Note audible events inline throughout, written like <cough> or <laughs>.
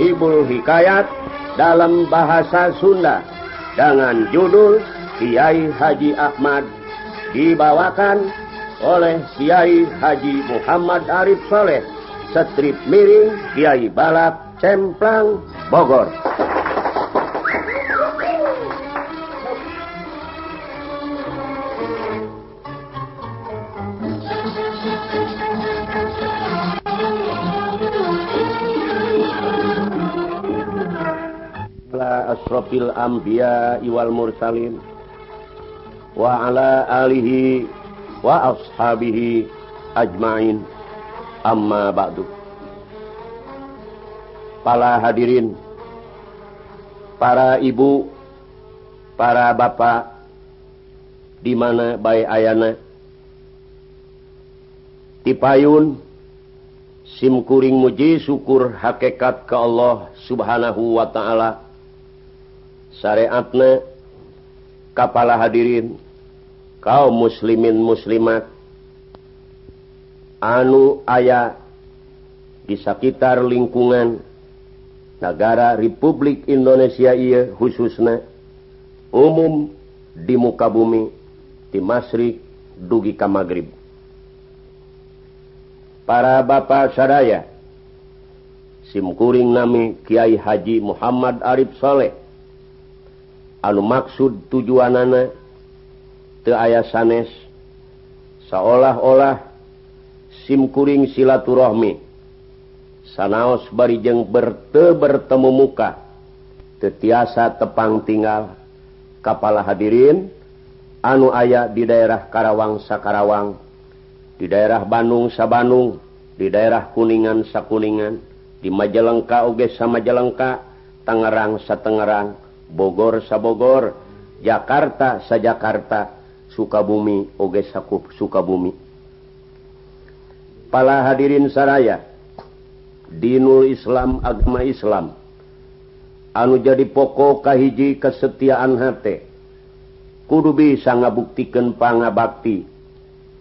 Sohibul Hikayat dalam bahasa Sunda dengan judul Kiai Haji Ahmad dibawakan oleh Kiai Haji Muhammad Arif Soleh Strip miring Kiai Balap Cemplang Bogor. asrofil Ambia Iwal Mursalim waala Alihi waashabihi ajmain. Amma ba'du. Para hadirin para ibu para bapak di mana baik ayana? Tipayun simkuring muji syukur hakekat ke Allah subhanahu wa ta'ala. syariatna kepala hadirin kaum muslimin muslimat anu ayah di sekitar lingkungan negara Republik Indonesia ia khususnya umum di muka bumi di Masrik dugi ka Maghrib. Para bapak sadaya simkuring nami Kiai Haji Muhammad Arif Saleh. anu maksud tujuan anak te aya sanes seolah-olah simkuring silaturahmi. Sanaos barijeng berte bertemu muka tetiasa tepang tinggal. Kepala hadirin anu aya di daerah Karawang Sakarawang di daerah Bandung Sabanung di daerah Kuningan Sakuningan di Majalengka Oge sama Majalengka Tangerang Satengerang Bogor Sabogor Jakarta sa Jakarta Sukabumi Oge Sakup Sukabumi. Pala hadirin Saraya Dinul Islam agama Islam anu jadi pokok kahiji kesetiaan hate kudu bisa ngabuktikan pangabakti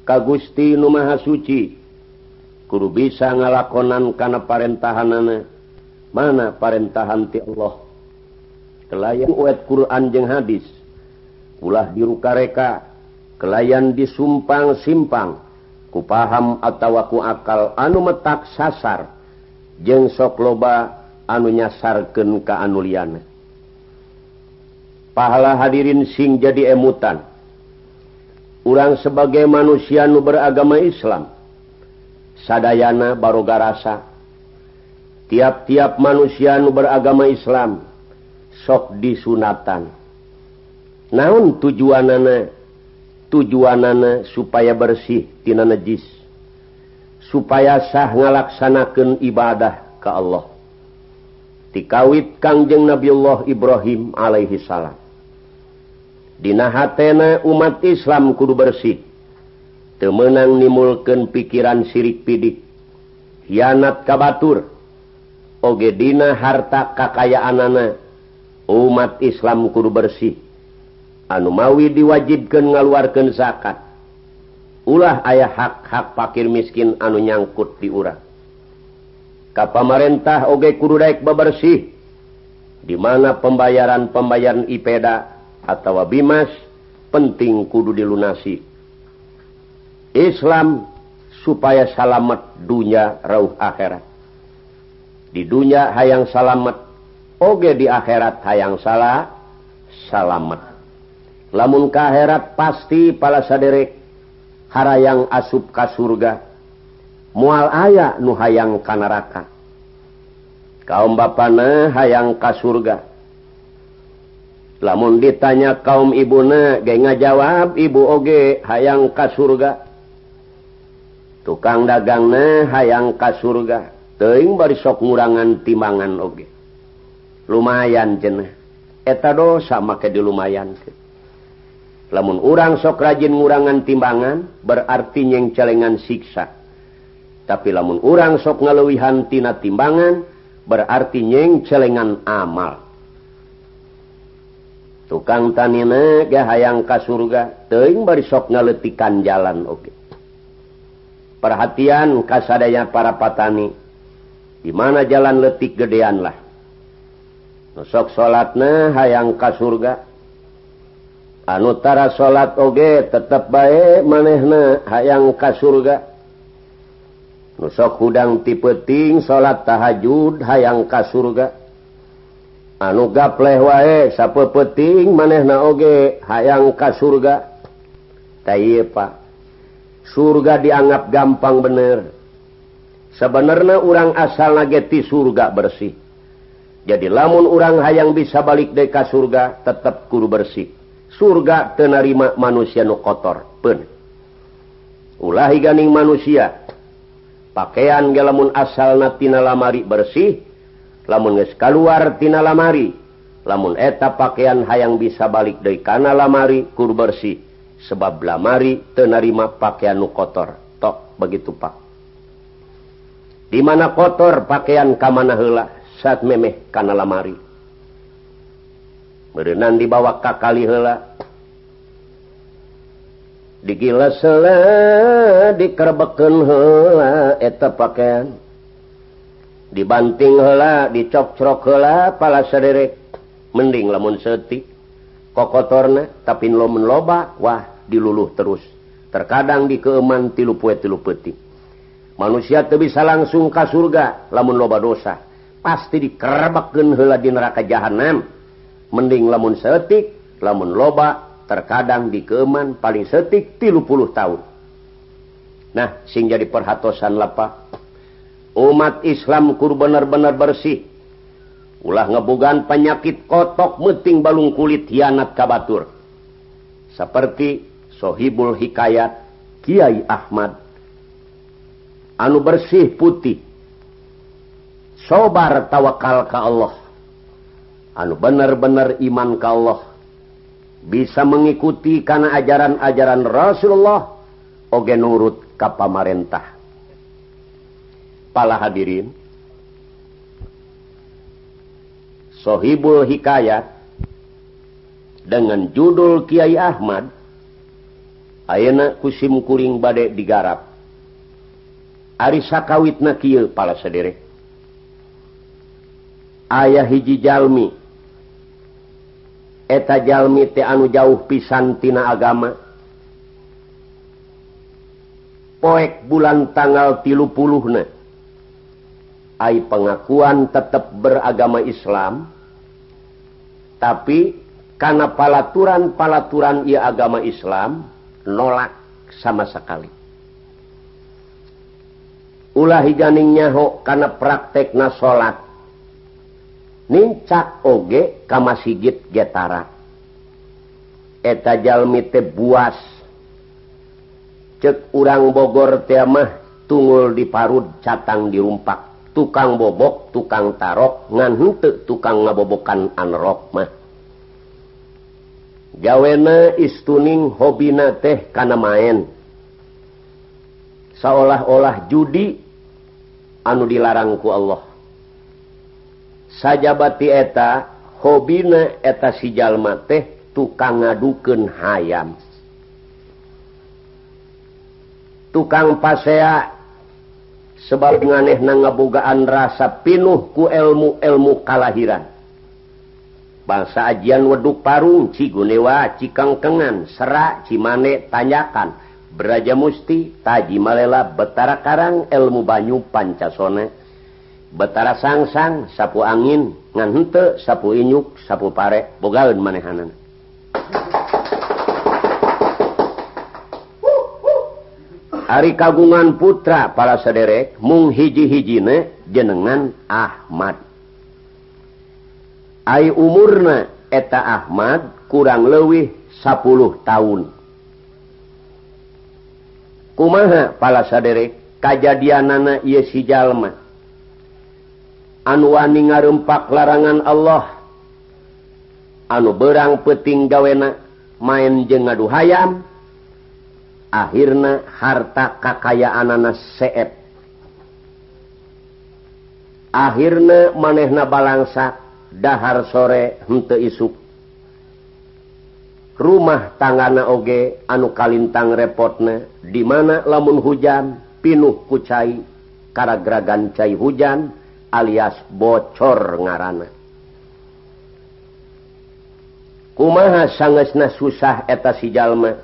ka Gusti Nu Maha Suci kudu bisa ngalakonan karena parentahanana mana parentahan ti Allah. kelayan uet Quran jeung hadis. Ulah dirukareka kelayan disumpang simpang. Ku paham atautawaku akal anu metak sasar. Jeng sok loba anu nyasarken ka anuliana pahala hadirin sing jadi emutan. Urang sebagai manusia nu beragama Islam Sadayana baroga rasa tiap-tiap manusia nu beragama Islam sok disunatan. Naun tujuan nana tujuan bersih supaya bersihtina najis. Supaya sah ngalaksanakan ibadah ke Allah. Dikawit Kangjeng Nabiullah Ibrahim Alaihi salam. Dinahatena umat Islam kudu bersih. Temenang nimulkan pikiran sirik pidik. Hianat kabatur ogedina harta kekayaan anak umat Islam kudu bersih. Anu mawi diwajibkan ngaluarkan zakat. Ulah ayah hak-hak pakir miskin anu nyangkut diurang Ka pamarentah oge kudu daik bebersih. Di mana pembayaran pembayaran IPda atau Bimas penting kudu dilunasi. Islam supaya salamet dunya rauh akhirat. Di dunia hayang salamet Oge di akhirat hayang salah salamet lamun kaherat pasti pala saderek harayang asup ka surga. Mual aya nu hayang kanaraka kaum bapana hayang ka surga. Lamun ditanya kaum ibuna ge ngajawab ibu oge hayang ka surga. Tukang dagangna hayang ka surga. Teuing bari sok ngurangan timbangan oge lumayan jenah eta dosa make di lumayan lamun urang sok rajin ngurangan timbangan berarti nyeng celengan siksa. Tapi lamun urang sok ngaluwihan tina timbangan berarti nyeng celengan amal. Tukang tanina ga hayang ka surga teuing bari sok ngaletikan jalan oke. Okay. perhatian kasadaya para patani. Di mana jalan letik gedean lah sok salatna hayang ka surga. Anutara salat oge tetap baik manehna hayang ka surga. Nusok hudang tipeting salat tahajud hayang ka surga. Anu gapleh wae sapepeting manehna oge hayang ka surga. Pak. Surga dianggap gampang bener. Sebenarnya orang asal nageti surga bersih. jadi lamun orang hayang bisa balik deka surga tetap guru bersih. Surga tenarima manusia nu kotor pun ulahi ganing manusia. Pakaian ge lamun asalna tina lamari bersih lamun geus kaluar tina lamari lamun eta pakaian hayang bisa balik deui kana lamari kur bersih. Sebab lamari tenarima pakaian nu kotor tok begitu pak. Di mana kotor pakaian kamana heula? saat memeh karena lamari. Berenang dibawa ka kali hela digila sela dikerbeken hela eta pakaian. Dibanting hela dicokcrok hela pala sederek. Mending lamun setik kokotorna tapi lo menloba wah diluluh terus. Terkadang di keeman tilu pue tilu peti manusia tuh bisa langsung ke surga lamun loba dosa. pasti dikerebeken hela di neraka jahanam. Mending lamun setik lamun loba terkadang dikeman paling setik tilu puluh tahun. Nah sing jadi perhatsan lapa? Umat Islam kur bener-bener bersih. Ulah ngebugan penyakit kotok meting balung kulit hianat kabatur. Seperti Sohibul Hikayat Kiai Ahmad. Anu bersih putih. sobar tawakal ka Allah. Anu bener-bener iman ka Allah. Bisa mengikuti karena ajaran-ajaran Rasulullah. Oge nurut ka pamarentah. Pala hadirin. Sohibul Hikayat dengan judul Kiai Ahmad Ayana kusim kuring badai digarap. Ari kawit na kieu pala sederek. ayah hiji Jalmi. Eta Jalmi te anu jauh pisan tina agama. Poek bulan tanggal tilu puluh na ay pengakuan tetap beragama Islam. Tapi karena palaturan-palaturan ia agama Islam nolak sama sekali. Ulah higaningnya ho karena praktek na salat nincak oge kama sigit getara. Eta jalmi teh buas. Cek urang Bogor temah tunggul di parud catang dirumpak tukang bobok tukang tarok ngan henteu tukang ngabobokan anrok mah. Gawena istuning hobina teh kana main seolah-olah judi anu dilarangku Allah. saja batti eta hobina eta sijallma teh tukang ngaduken hayam. Tukang pasea sebab nganeh na ngabogaan rasa pinuh ku elmu elmu kalahiran. Bangsa ajian weduk parung cigunewa cikangkengan serak cimane tanyakan. Beraja musti taji malela betara karang elmu banyu pancasone Betara sangsang sapu angin nganhente sapu inyuk sapu pare bogaun manehanan. Ari kagungan putra para sederek mung hiji-hijine jenengan Ahmad. Ai umurna eta Ahmad kurang lewih 10 tahun. Kumaha para sederek kajadianana si Jalma? anu wani ngarempak larangan Allah. Anu berang peting gawena main je ngadu hayam. Akhirnya harta kakayaan anak seep. Akhirnya manehna balangsa dahar sore hente isuk. Rumah tangana oge anu kalintang repotna dimana lamun hujan pinuh kucai karagragan cai hujan alias bocor ngaran kumaha sangesna susah eta sijallma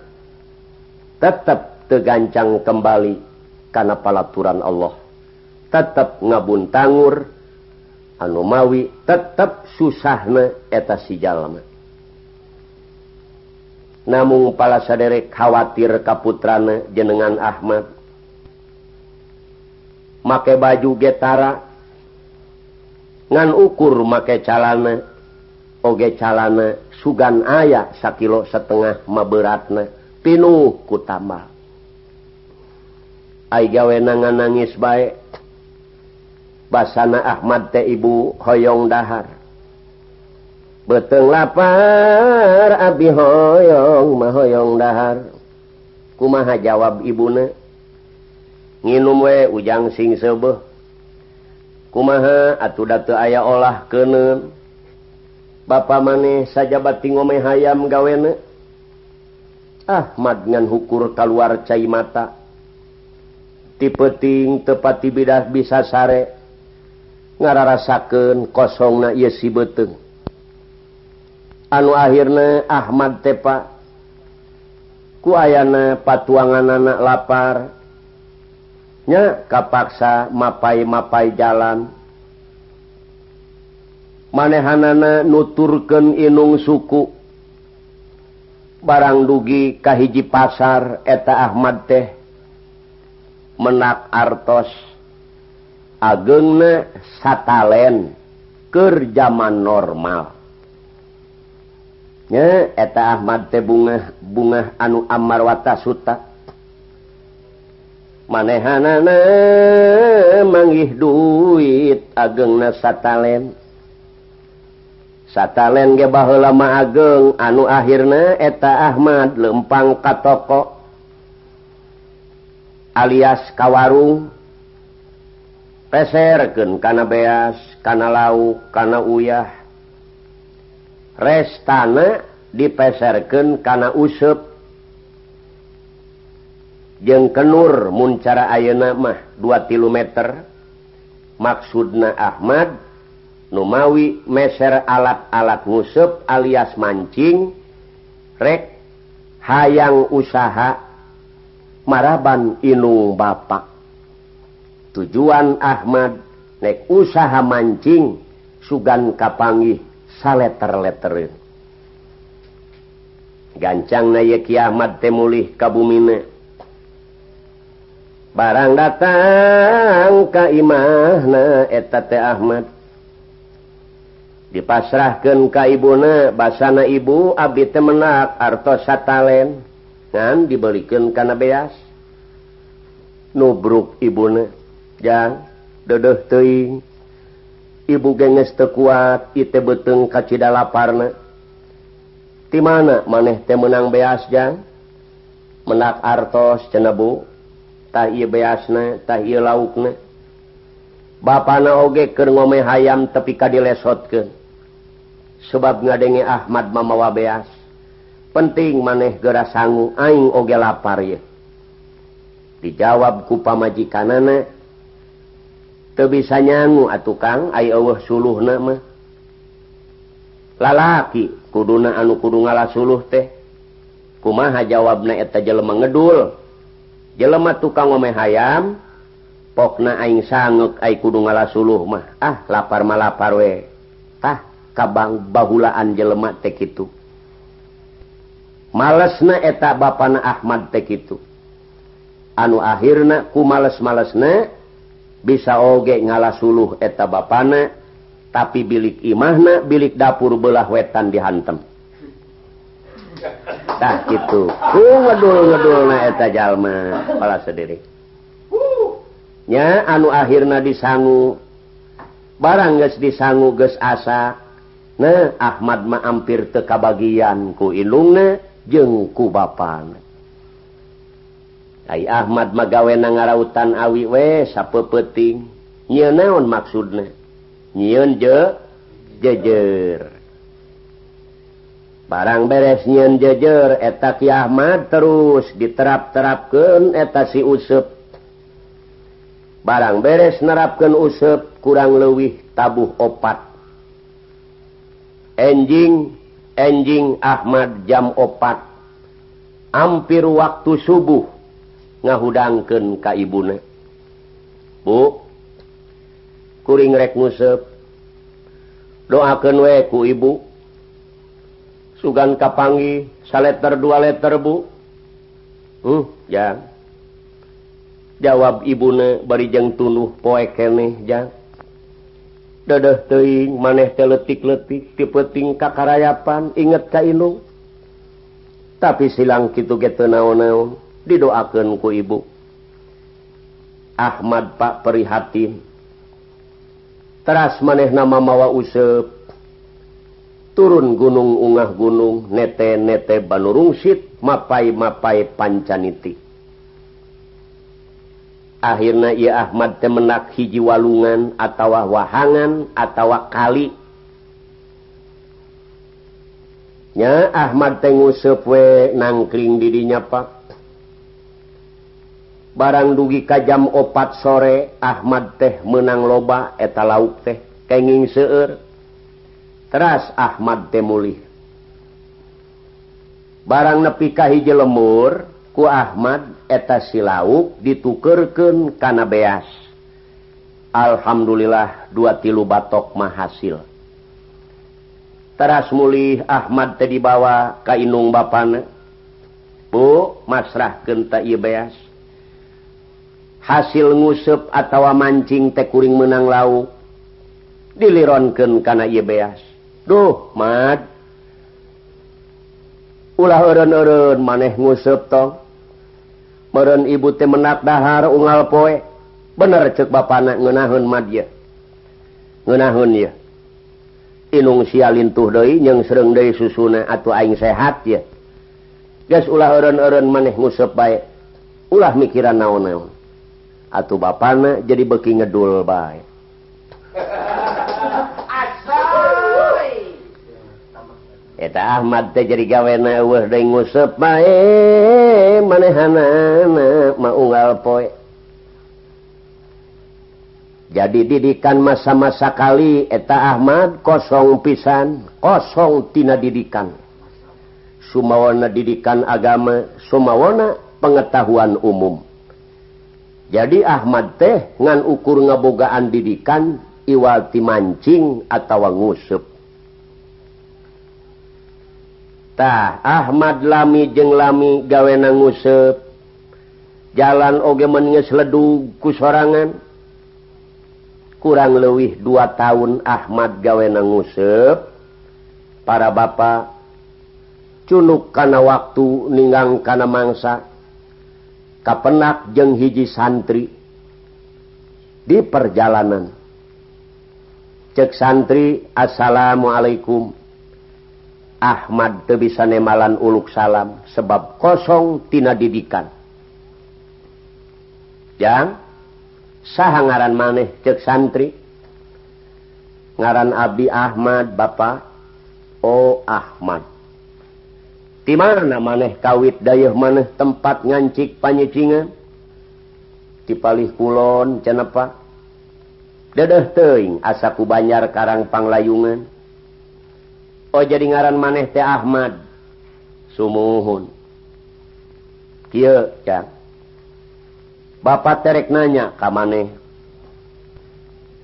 tetap tegancang kembali karena palaturan Allah. Tetap ngabun tangur anumawi tetap susahna eta sijallma namun pala saderek khawatir kaputrana jenengan Ahmad. Make baju getara ngan ukur make calana oge calana sugan aya sakilo setengah maberatna pinuh ku tambah. Ay gawe nangan nangis baik basana Ahmad teh ibu hoyong dahar. Beteng lapar abi hoyong mahoyong dahar. Kumaha jawab ibuna? Nginum we ujang sing sebeh kumaha? Atuh datu aya olah kene Bapak maneh saja bati ngome hayam gawene? Ahmad ngan hukur keluar cai mata. Tipeting tepati bidah bisa sare. Ngararasaken kosong na ye si beteng anu akhirnya Ahmad tepa. Ku ayana patuangan anak lapar. nya kapaksa mapai mapai jalan. Manehanana nuturken inung suku. Barang dugi kahiji pasar eta Ahmad teh. Menak artos ageungna satalen keur jaman normal. Nya eta Ahmad teh bunga bunga anu ammar watta Suta. manehanana manggih duit ageng na satalen. Satalen ge bah lama ageng anu akhirnya eta Ahmad lempang ka toko alias kawarung peserken kana beas kana lauk kana uyah. Restana dipeserken kana usep. jeng kenur muncara ayeuna mah 2 km maksudna Ahmad Numawi meser alat-alat ngusep alias mancing rek hayang usaha maraban inung Bapak. Tujuan Ahmad nek usaha mancing sugan kapanggih saleter-leter gancang na Yeki Ahmad temulih kabumina. barang datang Kaimahna eteta Ahmad. Dipasrahkan Kaibuna basana ibu Abi temenak artos satalen. Dan dibelikan karena beas. Nubruk ibuna. Jang dodoh teing ibu genges tekuat ite beteng kacida laparna ti mana maneh teh menang beas jang? Menak artos cenebu beastah lauk bapak na oge ke ngome hayam tapi ka dilesot ke sebab ngadenge Ahmad mamawa beas. Penting maneh gera sanggu aing oge lapar ye dijawab kupa maji kanana bisa nyangu at tukang ay Allah suluh nama lalaki kuduna anu kudu ngalah suluh teh. Kumaha jawabna eta jelema ngedul? jelemah tukang ngome hayam pokna aing sanget ay kudu ngalasuluh mah. Ah lapar malapar we. Tah kabang bahulaan jelema tek itu malesna eta bapana Ahmad tek itu anu akhirna ku males-malesna bisa oge ngalasuluh eta bapana tapi bilik imahna bilik dapur belah wetan dihantem. tak gitu. Ngedul-gedul naeta Jalma sendirinya anu akhirnya disangu. Barang guys disangu ge asa nah Ahmad maampir teka bagian ku ilungna jengku bapan Hai Ahmad magawe na ngarautan awi we sapepeting. Nyi naon maksudnya nyiun je jejer. barang beres nyiin jejer eta Ki Ahmad terus diterap-terapkan etasi usep. Barang beres nerapkan usep kurang lewih tabuh opat. Enjing enjing Ahmad jam opat. Hampir waktu subuh ngahudangkan ka ibuna Bu kuring rek ngusep. Doakan weku ibu. sugan kapangi saletter dua letter Bu. Uh ya jawab Ibune barijeng tunuh poek keneh ja. Dadah teing maneh teletik-letik tipeting kakarayapan inget ka inung. Tapi silang gitu gitu naon-naon didoakan ku ibu. Ahmad Pak perihatin. Teras maneh nama mawa usep. turun gunung ungah gunung nete nete balurungsit mapai mapai pancaniti. Akhirnya ia Ahmad temenak hiji walungan atau wahangan atau kali. Nya Ahmad tengu sewe nangkring dirinya pak. Barang dugi kajam opat sore Ahmad teh menang loba eta lauk teh kenging seueur. teras Ahmad temulih barang nepi nepikahi jelemur ku Ahmad eta silauk ditukerken kana beas. Alhamdulillah dua tilu batok mah hasil. Teras mulih Ahmad tadi dibawa ka inung bapana. Bu masrah kenta ieu beas. Hasil ngusep atau mancing tekuring menang lauk. Dilironken kana ieu beas. Duh mad ulah eureun-eureun maneh ngusep tong Meureun ibu teh menak dahar unggal poe bener cek bapana ngeunaheun mad ya Ngeunaheun ya inung sialintuh deui nyeng sereng deui susuna atuh aing sehat ya geus ulah eureun-eureun maneh nguseup bae ulah mikiran naon-naon atuh bapana jadi beki ngedul bae eta Ahmad teh jadi gawena eueuh deui nguseup bae eh, manehanana mah unggal poe. Jadi didikan masa-masa kali eta Ahmad kosong pisan kosong tina didikan. Sumawana didikan agama sumawana pengetahuan umum. Jadi Ahmad teh ngan ukur ngabogaan didikan iwal ti mancing atau nguseup tah Ahmad lami jeng lami gawena ngusep. Jalan oge menges ledug ku sorangan. Kurang lewih dua tahun Ahmad gawena ngusep. Para bapak cunuk kana waktu ninggang kana mangsa. Kapenak jeng hiji santri. Di perjalanan. Cek santri assalamualaikum. Ahmad teu bisa nemalan uluk salam sebab kosong tina didikan. Yang sah ngaran maneh cek santri? Ngaran Abi Ahmad Bapak Oh, Ahmad. Di mana maneh kawit dayuh maneh tempat ngancik panyecingan? Di palih kulon cenapa dedeh teing asaku banyar karang panglayungan. Oh jadi ngaran maneh teh Ahmad. Sumuhun. Kieu ya. Bapak terek nanya ka maneh.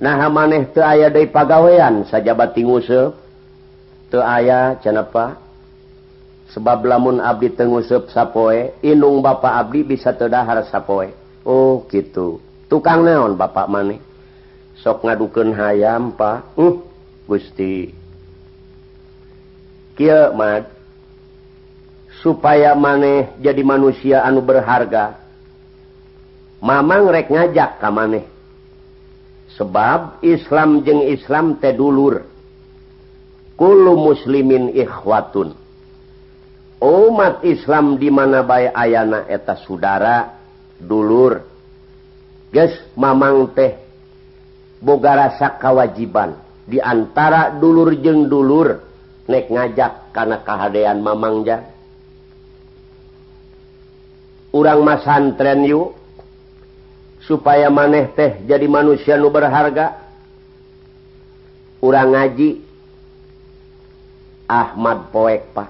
Nah maneh teu aya deui pagawean sajabat tinguseup teu aya cenapa sebab lamun abdi teu nguseup sapoe indung bapak abdi bisa teu dahar sapoe. Oh gitu tukang naon bapak maneh? Sok ngadukeun hayam Pak. Uh Gusti. kia supaya maneh jadi manusia anu berharga Mamang rek ngajak ka maneh. Sebab Islam jeung Islam teh dulur. Kullu muslimin ikhwatun. Umat Islam di mana bae ayana eta saudara dulur. Guys Mamang teh boga rasa kawajiban. Diantara dulur jeng dulur nek ngajak karena kehaan Mamangja urang masantren yuk supaya maneh teh jadi manusia nu berharga. Urang ngaji Ahmad poek Pak.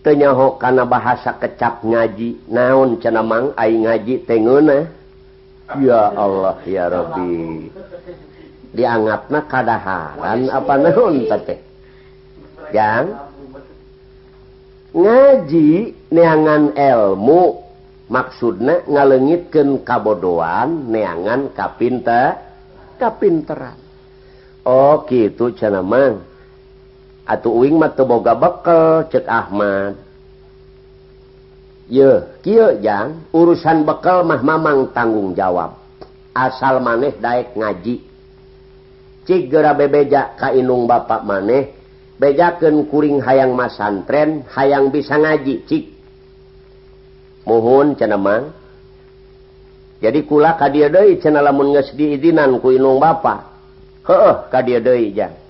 Tenyaho karena bahasa kecap ngaji naon cenamang aing ngaji tengena ya Allah ya Rabbi. Dianggapna kadaharan apa naon teh? yang ngaji neangan elmu maksudnya ngalengitkan kabodoan neangan kapinta kapinteran. Oh gitu cenamang atuh uing mah teu boga bekel cek Ahmad. Ye kieu jang. Urusan bekel mah mamang tanggung jawab. Asal maneh daek ngaji. Cik geura bebeja ka inung bapak maneh bejaken kuring hayang masantren hayang bisa ngaji cik. Mohon cenamang jadi kula ka dia deui cenah lamun geus diizinan ku inung bapa. Heeh ka dia deui jang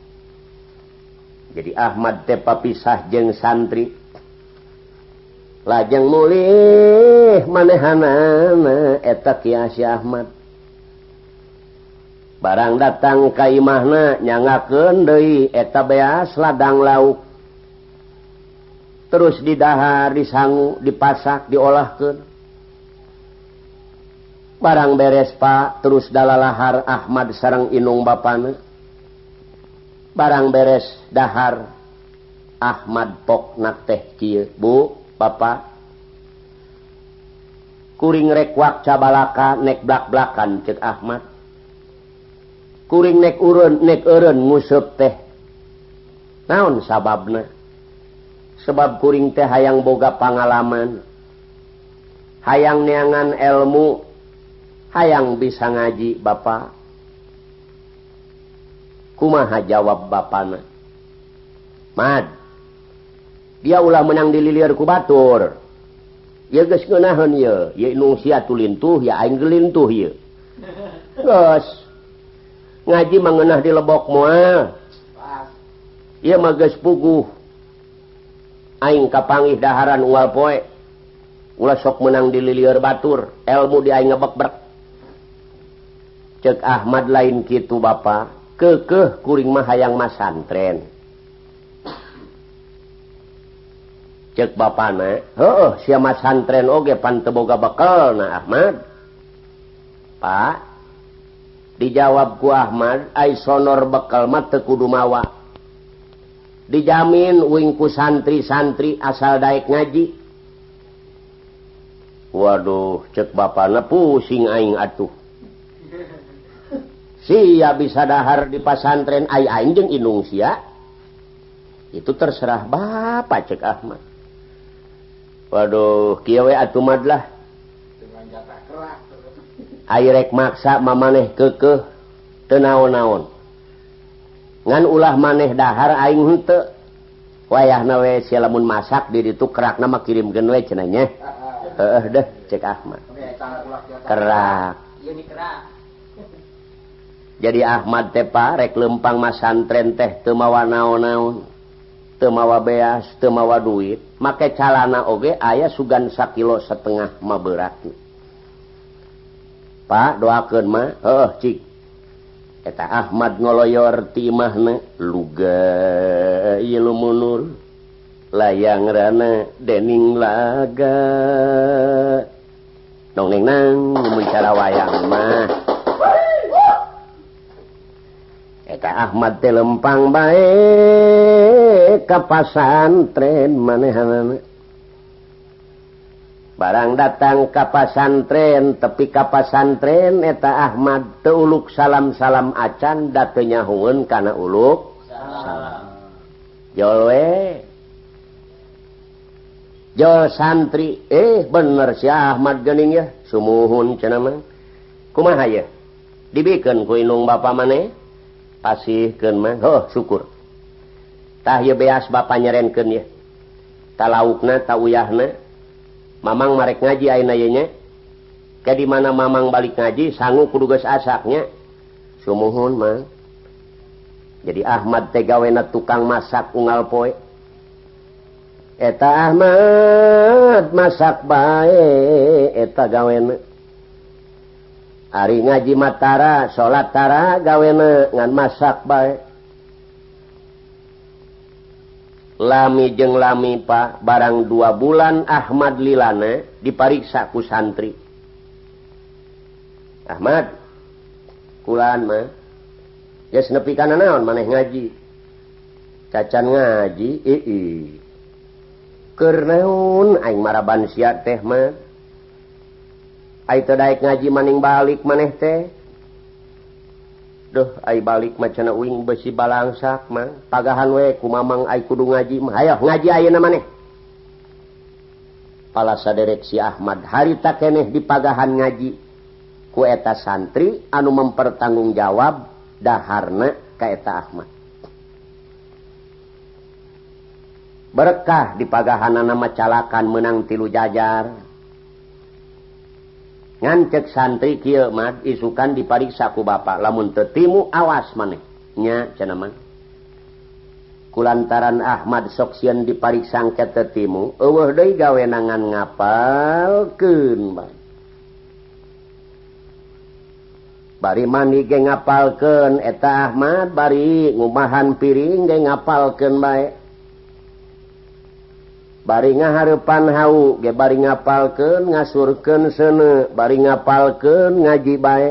jadi Ahmad tepa papisah jeung santri. Lajeng mulih manehanana eta kiasi Ahmad. barang datang Kaimahna nyangaken Dei eta beas ladang lauk. Terus didahar disangu dipasak diolahkeun. Barang beres Pak terus dalalahar Ahmad sarang Inung Bapana. Barang beres dahar Ahmad Poknak teh Cie Bu Bapak. Kuring rekwak cabalaka nek blak-blakan cek Ahmad. kuring nek urun nek eureun ngusup teh. Naon sababna? Sebab kuring teh hayang boga pangalaman. Hayang neangan ilmu hayang bisa ngaji bapak kumaha jawab bapana? Mad. Dia ulah menang dililir ku batur. Ya geus ngeunaheun ye. Ye nu sia tulintuh ya aing gelintuh ye. <laughs> Geus. ngaji mengenah di lebok mua ia mages puguh. Aing kapangih daharan ual poe. Ulah sok menang dilileur batur. Ilmu di aing ngebek cek Ahmad lain gitu bapak kekeh kuring mah hayang masantren cek bapak na oh, si mas santren oge teboga bekel na Ahmad. Pak. dijawab ku Ahmad ay sonor bekal teu kudu mawa. Dijamin wingku santri-santri asal daek ngaji. Waduh cek bapakna pusing aing atuh. <laughs> Sia bisa dahar di pasantren ay aing jeung inung sia. Itu terserah bapak cek Ahmad. Waduh kieu atuh madlah. airrek maksa mamaneh kekeh tenaon-naon ngan ulah maneh dahar aing hute wayah nawe si lamun masak diri itu kerak nama kirim genwe cenanya eh deh cek Ahmad. Kerak. Jadi Ahmad tepa rek lempang masantren teh temawa naon-naon temawa beas temawa duit. Make calana oge ayah sugan sakilo setengah maberati Pak doakan mah. Oh cik eta Ahmad ngoloyor timahna luga ieu munur layang rana dening laga. Dong neng nang bicara wayang mah. Eta Ahmad teh lempang bae ka pasantren manehana barang datang kapasantren tepi kapasantren eta Ahmad teuluk salam-salam acan datenya hungun karena uluk Jowe Jo santri eh bener si Ahmad gening ya sumuhun cenama kumaha ya? Dibikin ku inung bapak mana pasihkan mah. Oh syukur. Tah ya beas bapak nyerenkan ya. Talaukna tauyahna Mamang marek ngaji aanya ke di mana Mamang balik ngaji sanggu kudugas asaknya? Summohun mah jadi Ahmad tegawena tukang masak ungal poe. Eta Ahmad masak baik eta gawena Ari ngaji Matara salat Tara gawena ngan masak baik lami jeng lami Pak. Barang dua bulan Ahmad Lilana dipariksa ku santri. Ahmad kulan mah yes, nepi naon maneh ngaji? Cacan ngaji i kernaun aing maraban sia teh mah ai daek ngaji maning balik maneh teh? Duh ay balik macana uing besi balangsak mah. Pagahan we ku mamang ay kudu ngaji mah. Ngaji ayeuna maneh? Pala saderek si Ahmad harita keneh di pagahan ngaji. Ku eta santri anu mempertanggung jawab daharna ka eta Ahmad. Berkah di pagahanana macalakan menang tilu jajar. ngancek santri kiamat isukan dipariksa ku bapak. Lamun tetimu awas maneh. Nya cenaman kulantaran Ahmad soksian dipariksa angket tetimu eueuh deui gawe nangan ngapalkeun bang. Bari mandi ge ngapalkeun eta Ahmad bari ngumahan piring ge ngapalkeun bae. bari ngaharepan hau ge bari ngapalkeun ngasurkeun seuneu bari ngapalkeun ngaji bae.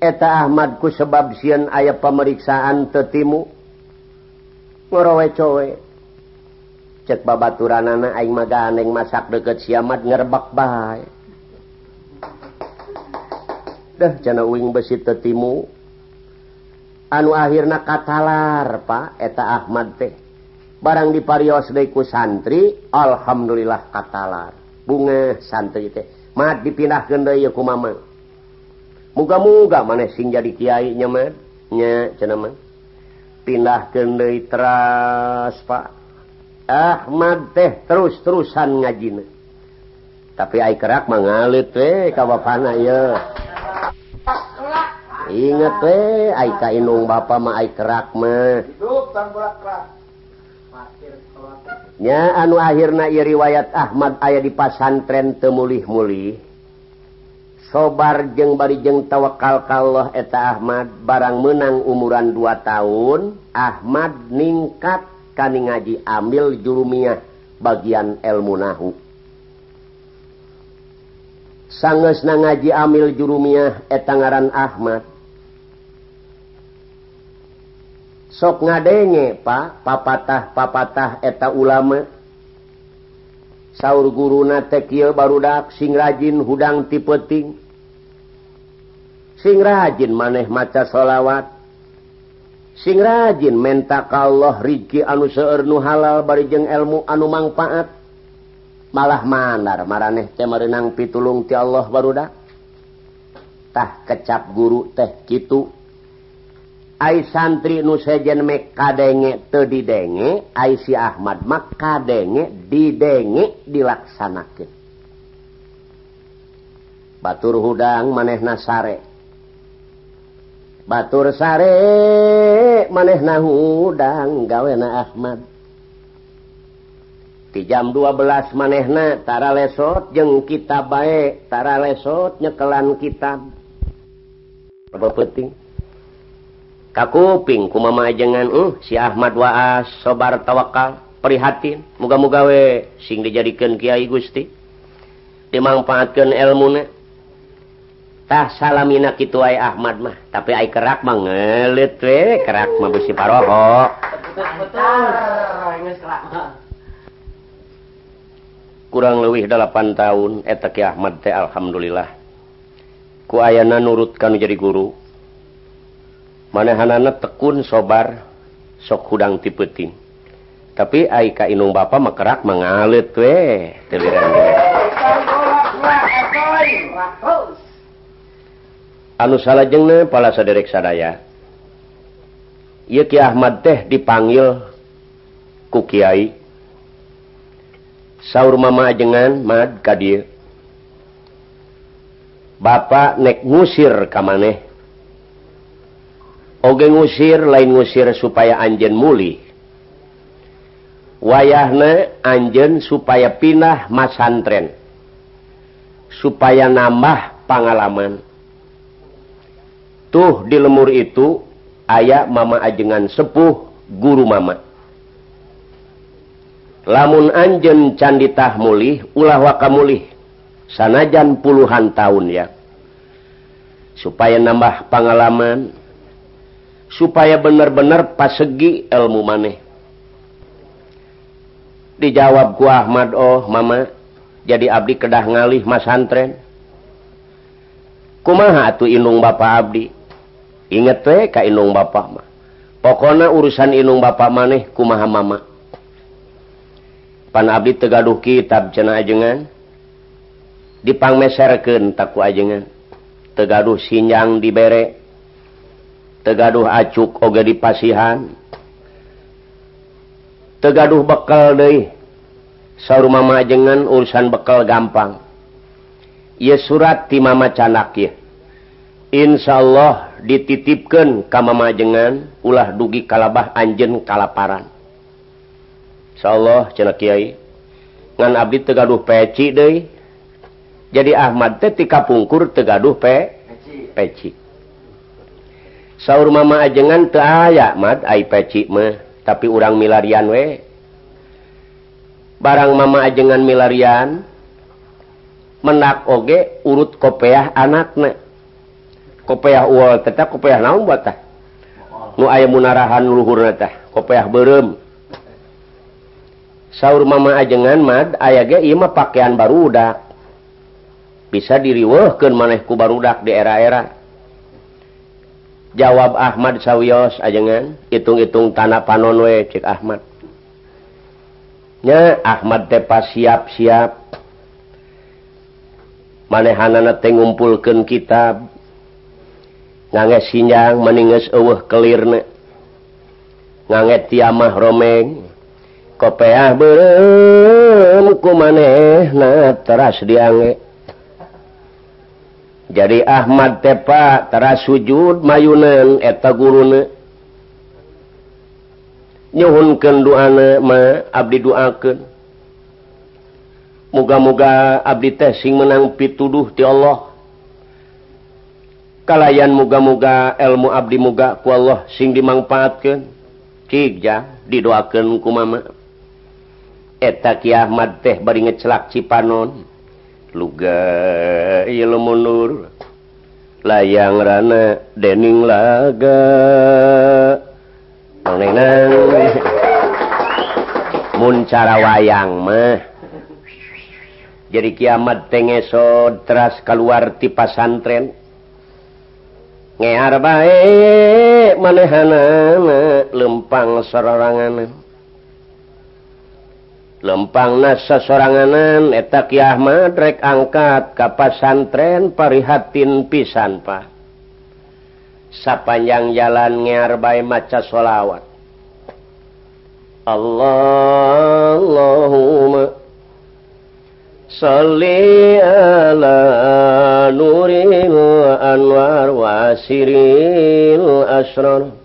Eta Ahmad ku sebab sieun aya pemeriksaan teu timu? Ngorowe cowe. Cek babaturanana aing mah gandeng masak deket siamat ngerebak bae. Dah cana uing besi tetimu anu akhirna katalar pak eta Ahmad teh. barang diparios Deku santri Alhamdulillah katalar. Bunga santri teh mat dipinah ku mama. Muga-muga maneh sing jadi Kyai nyamannya pindah gendai teras Pak. Ahmad teh terus-terusan ngajina tapi ai kerak mengalit we ka bapana ye inget we ai ka indung bapa mah ai kerak mah. nya anu akhirnya riwayat Ahmad ayah di pasantren temulih-mulih sobar jeng barijeng tawakalkallah eta Ahmad barang menang umuran 2 tahun Ahmad ningkat kaning ngaji ambil jurumiah bagian ilmu nahu. Sanges na ngaji amil jurumiah etangaran Ahmad. sok ngadenge Pak. Papatah papatah eta ulama. Sauur guruna tekil barudak sing rajin hudang tipeting sing rajin maneh maca sholawat sing rajin menta Allah Riki anu seueur nu halal barijeng ilmu anu manfaat. Malah manar maraneh cemerenang pitulung ti Allah barudaktah kecap guru teh gitu Ay santri nu sejen me kadenge teu didenge, ay si Ahmad mah kadenge didenge dilaksanakan. Batur hudang maneh nasare. Batur sare maneh na hudang gawena Ahmad. Di jam 12 manehna tara lesot jeng kita bae tara lesot nyekelan kitab. Apa penting? kakuping kumamaajengan uh si Ahmad waas sobar tawakal prihatin. Muga-mugawe sing dijadikan Kyai Gusti. Dimanfaatkan ilmunatah salamina itu ay Ahmad mah tapi ay kerak mangelit we kerak mah besi paroho. Kurang lebih 8 tahun etak Ahmad teh alhamdulillah. Ku ayana nurut kanu jadi guru. manehanana tekun sobar sok hudang tipeting. Tapi Aika Inung Bapak mekerak mengalit we teliran anu salah jengne pala saderek sadaya. Iya Ki Ahmad teh dipanggil ku Kiai. Sahur mama ajengan mad kadir Bapak nek ngusir kamaneh oge ngusir lain ngusir supaya Anjen muli. Wayahna Anjen supaya pinah masantren. Supaya nambah pengalaman tuh di lemur itu ayah mama ajengan sepuh guru mama. Lamun Anjen canditah mulih ulah waka mulih. Sanajan puluhan tahun ya. Supaya nambah pengalaman supaya bener-bener pasegi ilmu maneh. Dijawab ku Ahmad Oh mama jadi Abdi kedah ngalih masantren kumaha tuh inung Bapak Abdi? Inget teh ka inung Bapak mah. Pokona urusan inung Bapak maneh kumaha mama? Pan Abdi tegaduh kitab cena ajengan. Dipangmeserkeun taku ajengan. Tegaduh sinjang dibere tegaduh acuk oge dipasihan tegaduh bekal deh saur mama jengan urusan bekal gampang. Ieu surat ti mama canak ya Insya Allah dititipkan mama ulah dugi kalabah anjen kalaparan. Insya Allah kiai ngan abdi tegaduh peci deh jadi Ahmad teh tika pungkur tegaduh pe peci. peci. sauur mama ajengan teaya mad peci mah tapi urang milarian we. Barang mama ajengan milarian menak oge urut kopeah anakna. Kopeah uol tetap kopeah naon buat tah? Nu aya munarahan luhur tah kopeah berem sauur mama ajengan mad aya ge ieu mah pakaian barudak. Bisa diriweuhkeun manehku barudak di era-era. jawab Ahmad sawwios ajengan. Hitung-hitung tanah panonwe cek Ahmad. Nya Ahmad tepa siap-siap. Manehanana teh ngumpulkeun kitab. Ngange sinjang meninges eueuh kelirna ngange tiamah romeng. Kopeah beureum ku manehna teras diange. jadi Ahmad tepatara sujud mayunan eta guru nyhunkan doana Abdi doaken muga-muga Abdi tesing menang pituduh ti Allah. Kalayan muga-muga elmu Abdi muga ku Allah sing dimangfaatkan Cija didoakan ku mama. Eta Ki Ahmad teh bari ngecelak Cipanon. luga mundur layang rana dening laga. Muncara wayang mah. Jadi kiamat tengeso teras keluar ti pasantren. Ngear baik manehanana lempang serorangan lempang nasa soranganan etak Ahmad rek angkat kapasantren parihatin pisan Pak. Sapanjang jalan ngearbai maca sholawat Allahumma Salli ala nuril anwar wasiril asrar.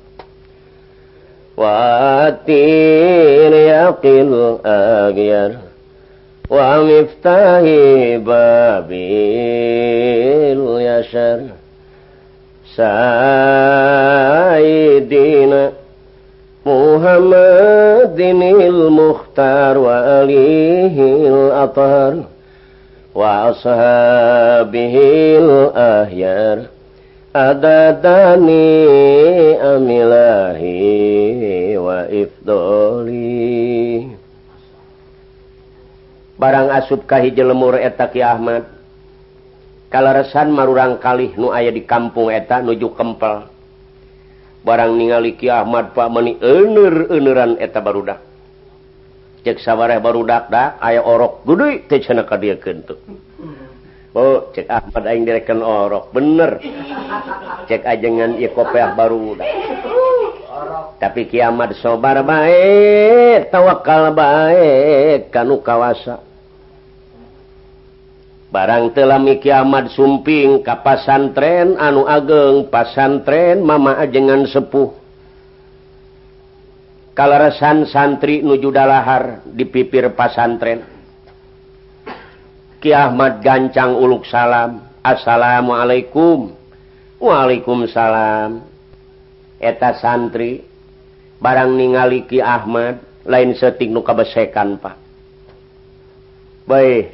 واتين يقل أغير ومفتاح باب اليسر. سيدنا محمد المختار وآله الأطهر وأصحابه الأهيار. adadani amilahi waifdoli barang asubkahi jelemur etaki Ahmad. Kalaresan marurang kalih nu aya di kampung eta nuju kempel. Barang ningali Ki Ahmad Pak meni ener-eneran eta barudak. Cek sawwareh barudak dak aya orok gude dia kentuk Oh cek Ahmad aing direken orok bener. Cek ajengan ieu kopeah barudak tapi kiamat sobar baik tawakal baik kanu kawasa. Barang telami kiamat sumping ka pasantren anu ageng pasantren mama ajengan sepuh. Kalaresan santri nuju dalahar di pipir pasantren Kiahmad gancang uluk salam Assalamualaikum. Waalaikumsalam. eta santri barang ningali Ki Ahmad lain setik nu kabesekan Pak. Baik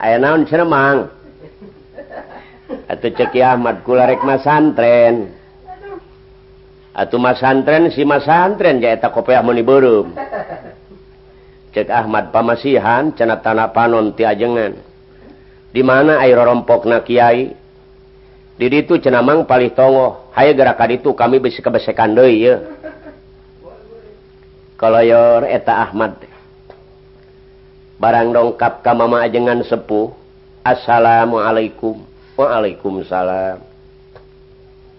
aya naon ceremang? Atau ceki Ahmad kula rek mah santren. Atau mah santren si mah santren ya eta kopiah meni beureum. Cek Ahmad pamasihan cenah tanah panon ti ajengan. Di mana air rompok na kiai? Didi itu cenamang paling tongo. Hai gerakan itu kami bisa kebesekan deh ya. Kalau eta Ahmad. Barang dongkap ka mama ajengan sepuh. Assalamualaikum. Waalaikumsalam.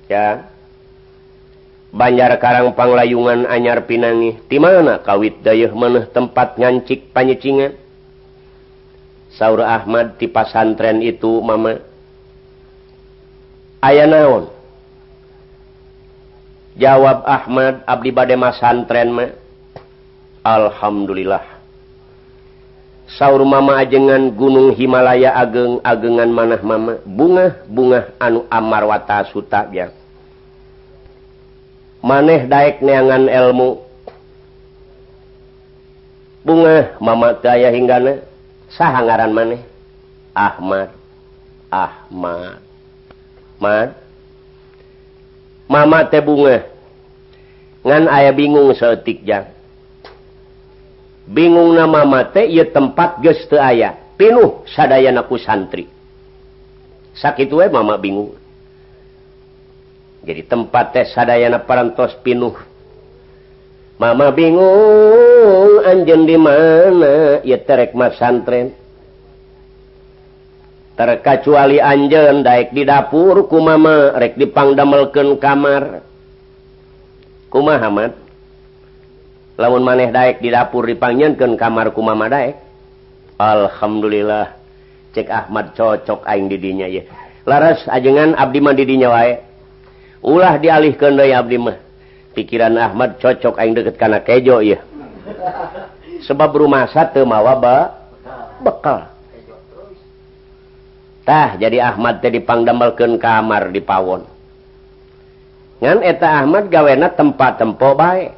Ya. Banjar Karang Panglayungan Anyar Pinangi. Di mana kawit dayeuh maneh tempat ngancik panyecingan? Saur Ahmad di pasantren itu mama aya naon? Jawab Ahmad Abdi Bade Masantren ma. Alhamdulillah. Sauur mama ajengan Gunung Himalaya ageng agengan manah mama. Bunga bunga anu Amar watta Suta ya maneh Daek neangan elmu. Bunga mama daya hinggana. Sah ngaran maneh? Ahmad. Ahmad. Mat. Mama teh bunga. Ngan aya bingung seetik jang. Bingung nama mate ia tempat ges te aya. Pinuh sadayana ku santri. Sakitu we mama bingung. Jadi tempat teh sadayana parantos pinuh. Mama bingung anjen di mana ia terek mas santren. terkecuali Anjen Daik di dapur kumama rek dipangdamelken kamar. Kuma Muhammad lamun maneh Daik di dapur dipangnyenken kamar kumama daek? Alhamdulillah. Cek Ahmad cocok aing didinya ya laras ajengan Abdi mah didinya wae. Ulah dialihkan dari Abdi mah. Pikiran Ahmad cocok aing deket kana kejo ya sebab rumah satu mawa ba bekal. tah jadi Ahmad jadi dipangdamelkeun kamar di pawon. Ngan eta Ahmad gawena tempat tempo baik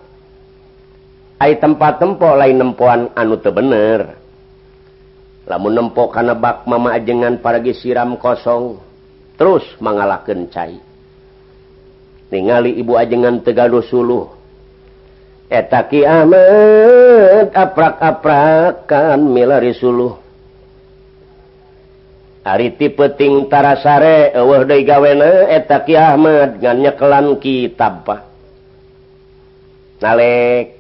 ay tempat tempo lain nempoan anu teu bener. Lamun nempo kana bak mama ajengan paragi siram kosong terus mangalakeun cai. Ningali ibu ajengan tegaduh suluh. Eta Ki Ahmad aprak-aprakan milari suluh. ari ti Ariti petingtara sare eueuh deui gawena eta etak Ahmad ngan nyekelan kitab nalek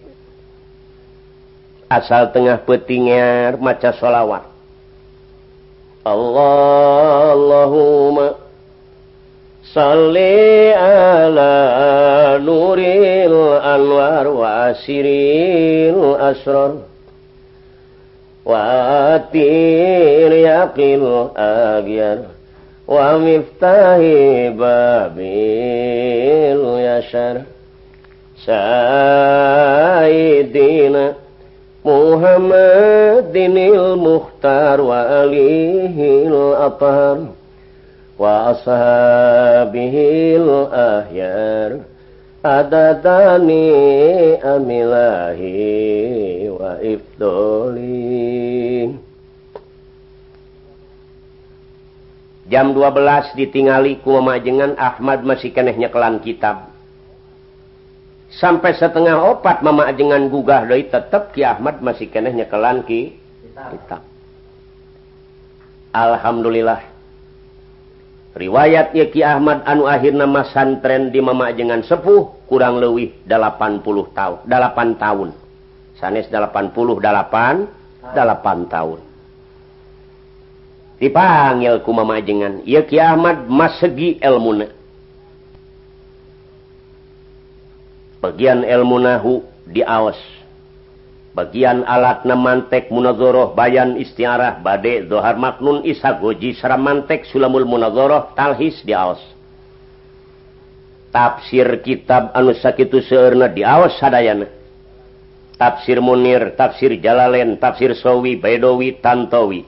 asal tengah petingar maca sholawat Allah Allahumma salli ala nuril anwar wa asiril asrar. واتير والترياق الأجر ومفتاح باب اليشر سيدنا محمد المختار وآله الأطهر وأصحابه الأهيار أدداني أملاهي وإفضلي jam 12 ditingali kumajengan Ahmad masih kenehnya kelan kitab. Sampai setengah opat memajengan gugah doi tetap Ki Ahmad masih kenehnya kelan Ki kitab. Alhamdulillah. Riwayat ya Ki Ahmad anu akhirna mas santren di memajengan sepuh kurang lebih 80 tahun 8 tahun. Sanes 88 8 tahun. dipanggil ku mamajengan. Ieu Ki Ahmad masegi elmuna bagian elmunahu nahu diaos bagian alat namantek munazoroh bayan istiarah bade zohar maknun isa goji saramantek sulamul munazoroh talhis diaos tafsir kitab anu sakitu seurna diaos sadayana. Tafsir munir tafsir jalalen tafsir sowi baidowi tantowi.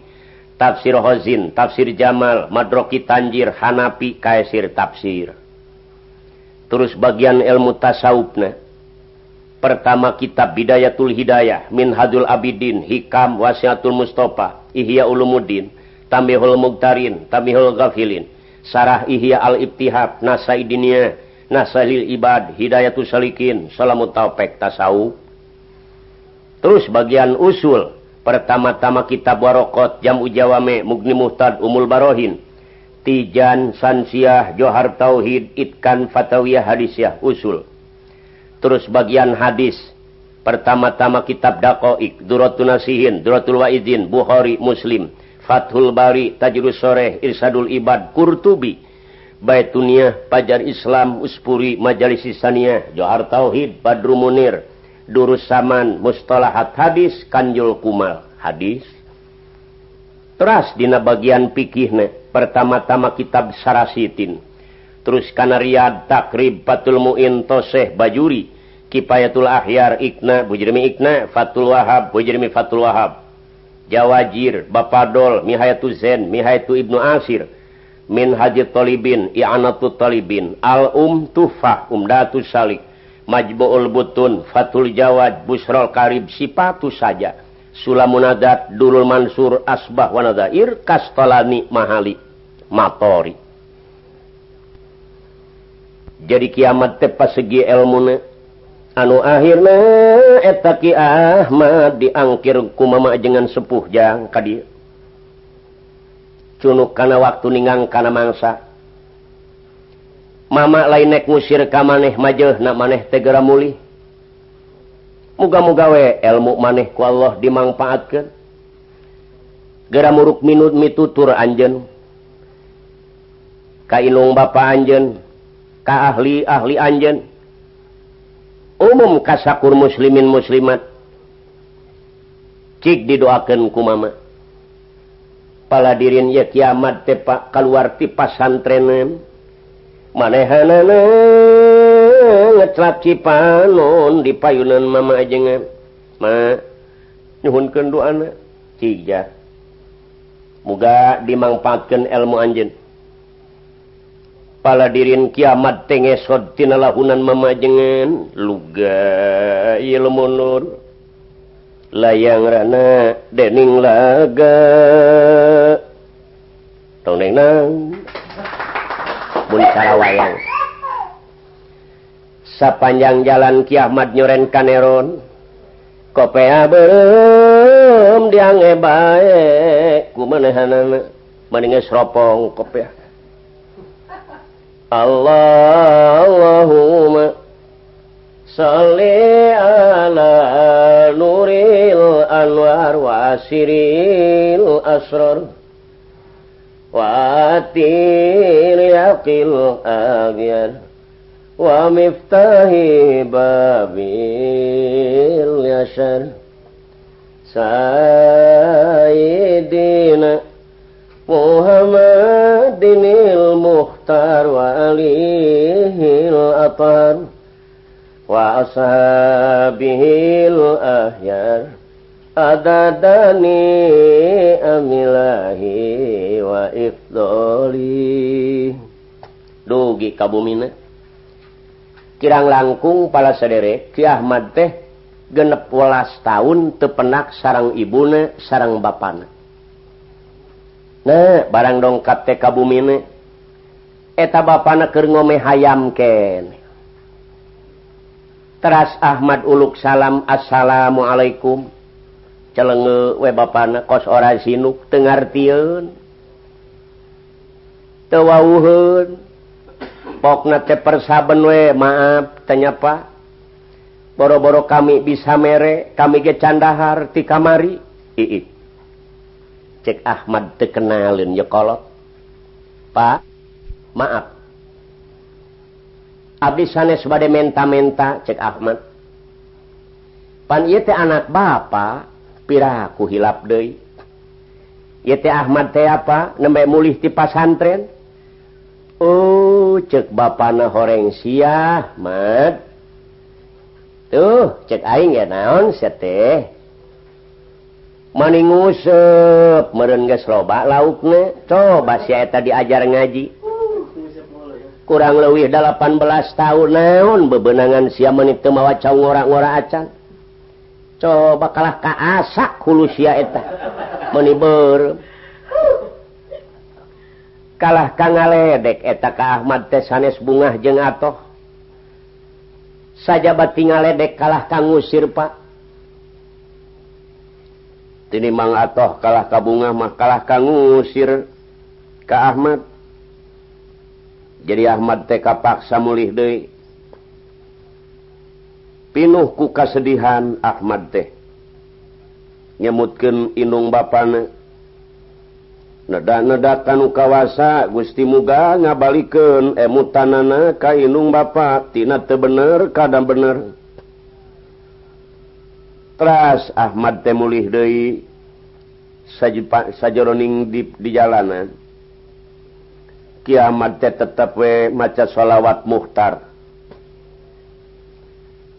Tafsir Hozin tafsir Jamal Madroki Tanjir Hanapi Kaisir tafsir. Terus bagian ilmu tasaubna pertama kitab Bidayatul Hidayah min Hadul Abidin Hikam Wasiatul Mustafa Ihya Ulumuddin Tamihul Mugtarin Tamihul Ghafilin Sarah Ihya Al-Ibtihab Nasaidinia Nasalil Ibad Hidayatul Salikin Salamut Taufik Tasawuf. Terus bagian usul pertama-tama kitab Warokot Jam Ujawame Mugni Muhtad Umul Barohin. Tijan Sansiah Johar Tauhid Itkan Fatawiyah Hadisyah Usul. Terus bagian hadis. Pertama-tama kitab Dakoik Duratun Nasihin Duratul Waidin Bukhari Muslim. Fathul Bari Tajrus Soreh Irsadul Ibad Kurtubi Baitunia Pajar Islam Uspuri Majalis Isania Johar Tauhid Badru Munir durusaman mustalahat hadis Kanjul Kumal. Hadis? Teras dina bagian pikihne pertama-tama kitab Sarasitin. Terus kana Riyad Takrib Fatul Mu'in Toseh Bajuri. Kipayatul Ahyar Ikna Bujrimi Ikna Fatul Wahab Bujrimi Fatul Wahab. Jawajir Bapadol Mihayatu Zen Mihayatu Ibnu Asir. Min Haji Tolibin I'anatu Tolibin Al-Um Tufah Umdatu Salik. majbuul butun Fatul Jawad Busrol Karib sipatu saja sulamunadat Dulul Mansur Asbah Wanadair kastolani Mahali Matori. Jadi kiamat tepas segi elmune anu akhirnya etaki Ahmad diangkir ku mama jengan sepuh jang kadir cunuk karena waktu ningang karena mangsa. Mama lain nek ka maneh majeh na maneh tegera mulih. Muga-muga we elmu maneh ku Allah dimanfaatkan gera muruk minut mitutur anjen kainung Bapak anjen ka ahli ahli anjen umum kasakur muslimin muslimat cik didoakan ku mama. Pala dirin ya kiamat tepak keluar ti pasantrenem. manehhanangetrap cipanon di payunan mama ajengan ma nyhun kendu anak tiga muga dimangfaatkan ilmu Pala dirin kiamat tengesot tina lahunan mama jengan luga ilmu layang rana dening laga. Tong neng nang. muntara wayang sepanjang jalan kiamat nyoren kaneron kopea belum diange baik. Ku manehanana mendingnya seropong kopea. Allahumma salli ala nuril anwar wa asiril asrar. وآتي ريقي الآبيل ومفتاح بابي اليشر سيدنا محمد المختار وعليه الأطهر وأصحابه الأهيار adadani amilahi wa ifdoli. Dugi kabumina kirang langkung pala sedere Ki Ahmad teh genep welas tahun tepenak sarang ibuna sarang bapana nah barang dongkap teh kabumina eta bapana keur ngome hayam kene teras Ahmad uluk salam assalamualaikum. celenge we bapana kos ora sinuk tengartiun tewauhun pokna teh persaben we maaf tenyapa boro-boro kami bisa mere kami ge candahar ti kamari. Iit. Cek Ahmad tekenalin ye kolot. Pak maaf. Abdi sanes bade menta-menta cek Ahmad. Pan ieu teh anak bapak pirah ku hilap deui. Ieu teh Ahmad teh apa? Nembe mulih ti pasantren? Oh cek bapana horeng siah Ahmad. Tuh cek aing ya naon sete maning ngusep meureun geus loba laukna. Coba si eta diajar ngaji. Kurang leuwih 18 tahun naon bebenangan sia menit teu mawa ngora-ngora acan. coba kalah kaasak hulusia eta. Meniber kalah ka ngaledek eta ka Ahmad teh sanes bungah jeung atoh. Sajabat ngaledek kalah ka ngusir pak. Tini mang atoh kalah ka bungah mah kalah ka ngusir ka Ahmad. Jadi Ahmad teh kapaksa mulih deui. pinuh ku kasedihan Ahmad teh. Nyemutkan inung bapana. Nedak-nedakan kawasa Gusti Muga ngabalikeun emutanana ka inung Bapak tina teu bener kadang bener. Teras Ahmad teh mulih deui sajeroning di, di jalanan. Kiamat teh tetep we maca sholawat muhtar.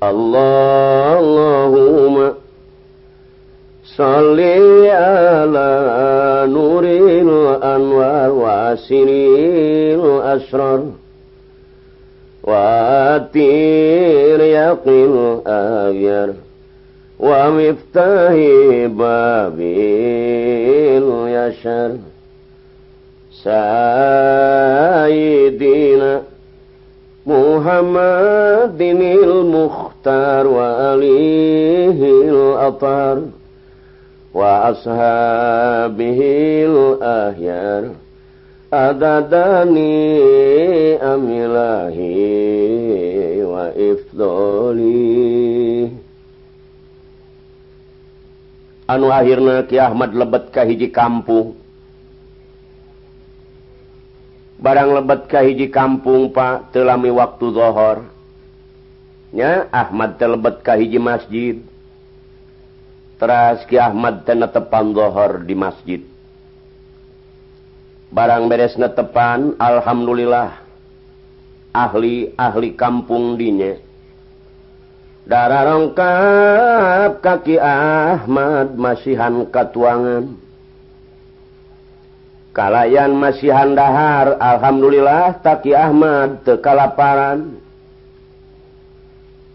اللهم صل على نور الأنوار وسرير الأسرار وأتير يقين أبير ومفتاح باب يشر سيدنا Muhammad dinil Mukhtar wa alihil atar wa ashabihil ahyar adadani amilahi wa ifdoli. Anu akhirna Ki Ahmad lebet ka hiji kampung barang lebetkah hiji kampung Pak telami waktu dhohornya Ahmad telebetkah hiji masjid. Teras Ki Ahmad ten tepan dhohor di masjid. Barang beres netepan Alhamdulillah ahli-ahli kampung dinya darah rongkap kaki Ahmad masihan katuangan kalayan masihan dahar Alhamdulillah Taki Ahmad tekalaparan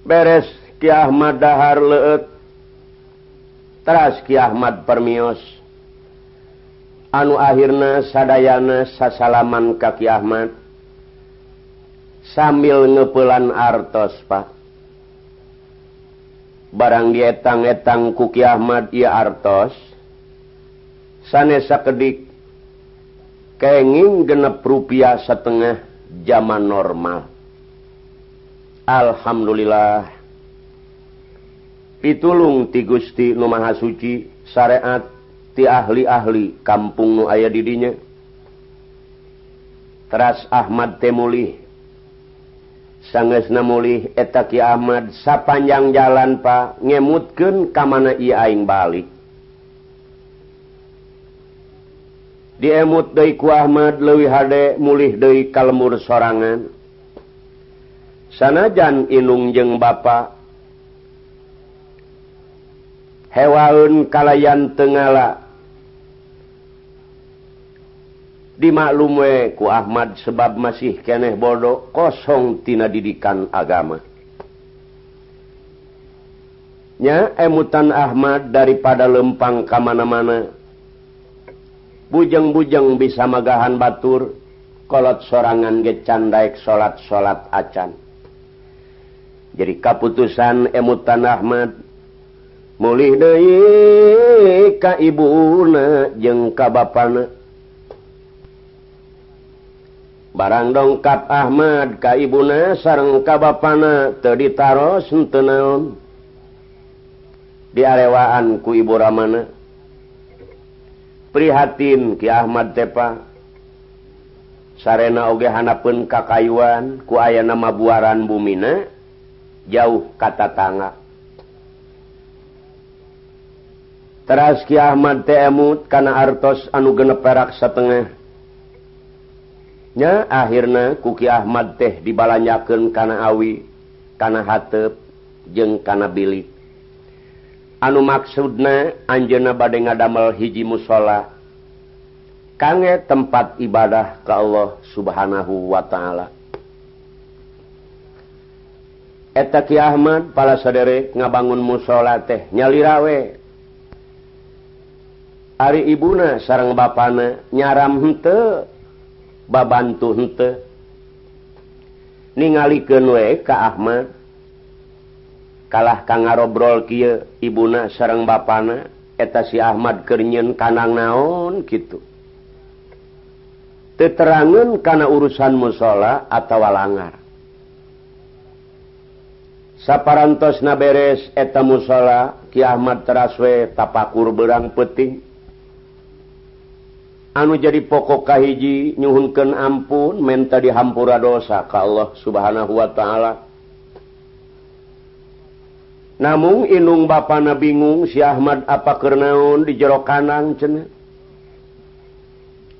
beres Ki Ahmad dahar leut teras Ki Ahmad permios. Anu akhirnya sadayana sasalaman kaki Ahmad. Sambil ngepelan artos Pak. Barang dietang-etang kuki Ahmad ia artos. Sanesa kedik kenging genep rupiah setengah zaman normal. Alhamdulillah. Pitulung ti Gusti Nu Maha Suci syariat ti ahli-ahli kampung nu aya didinya. Teras Ahmad Temulih sanges namulih etaki Ahmad sapanjang jalan Pak ka mana ia aing balik. diemut Dei ku Ahmad leuwih hade mulih Dei kalmur sorangan. Sanajan Inung jeung bapa hewaun kalayan Tenla dimaklumwe ku Ahmad sebab masih keneh bodoh kosongtina didikan agama. Nya emutan Ahmad daripada lempang kamana-mana bujeng-bujeng bisa magahan batur kolot sorangan gecandaik salat-salat acan. Jadi kaputusan emutan Ahmad mulih deui ka Ibuna jeung ka bapana. Barang dongkap Ahmad ka Ibuna sareng ka bana te ditaro sentenaon diarewaan ku Ibu Ramana. prihatin Ki Ahmad Tepa. Sarena ogehanapun kakayuan ku aya nama buaran bumina jauh kata tangga teras Ki Ahmad Temut karena artos anu genep perak setengah nya akhirnya kuki Ahmad teh dibalanyakan karena awi karena hatep jeng karena bilik. anu maksudna Anjena bad ngadamel hiji musala kange tempat ibadah ke Allah subhanahu Wa ta'ala. Eta Ki Ahmad pala saderek ngabangun musala teh nyalirawe. Ari ibuna sarang bana nyaram hente babantu hente ningali ke ka Ahmad. kalah ka ngarobrol kia ibuna sarang bapana eta si Ahmad kernyen kanang naon gitu teterangan karena urusan musala atau walangar. Saparantosna beres eta musala Ki Ahmad teraswe tapakur berang peting anu jadi pokok kahiji nyuhunkeun ampun menta dihampura dosa ka Allah subhanahu wa ta'ala. namun inung ba na bingung si Ahmad apa kenaun di jero kanan cena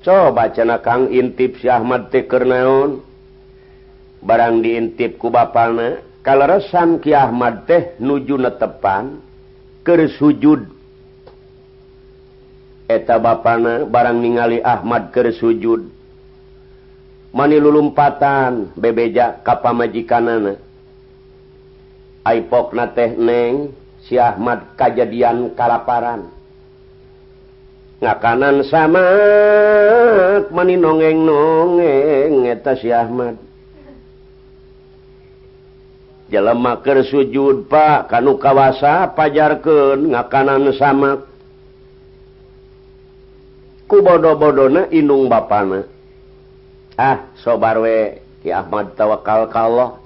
coba cena Kang intip si Ahmad teh kenaun barang diintip ku Bapakna kaleresan Ki Ahmad teh nuju netepan ke sujud. Eta bana barang ningali Ahmad ke sujud. Mani lulumpatan bebeja kapamajikanana. Aipokna teh neng si Ahmad kejadian kalaparan. Ngakanan sama mani nongeng nongeng eta si Ahmad. Jelemaker sujud pak kanu kawasa pajarkeun ngakanan sama. Ku bodo-bodona indung bapana. Ah sobarwe Ki Ahmad tawakal kallah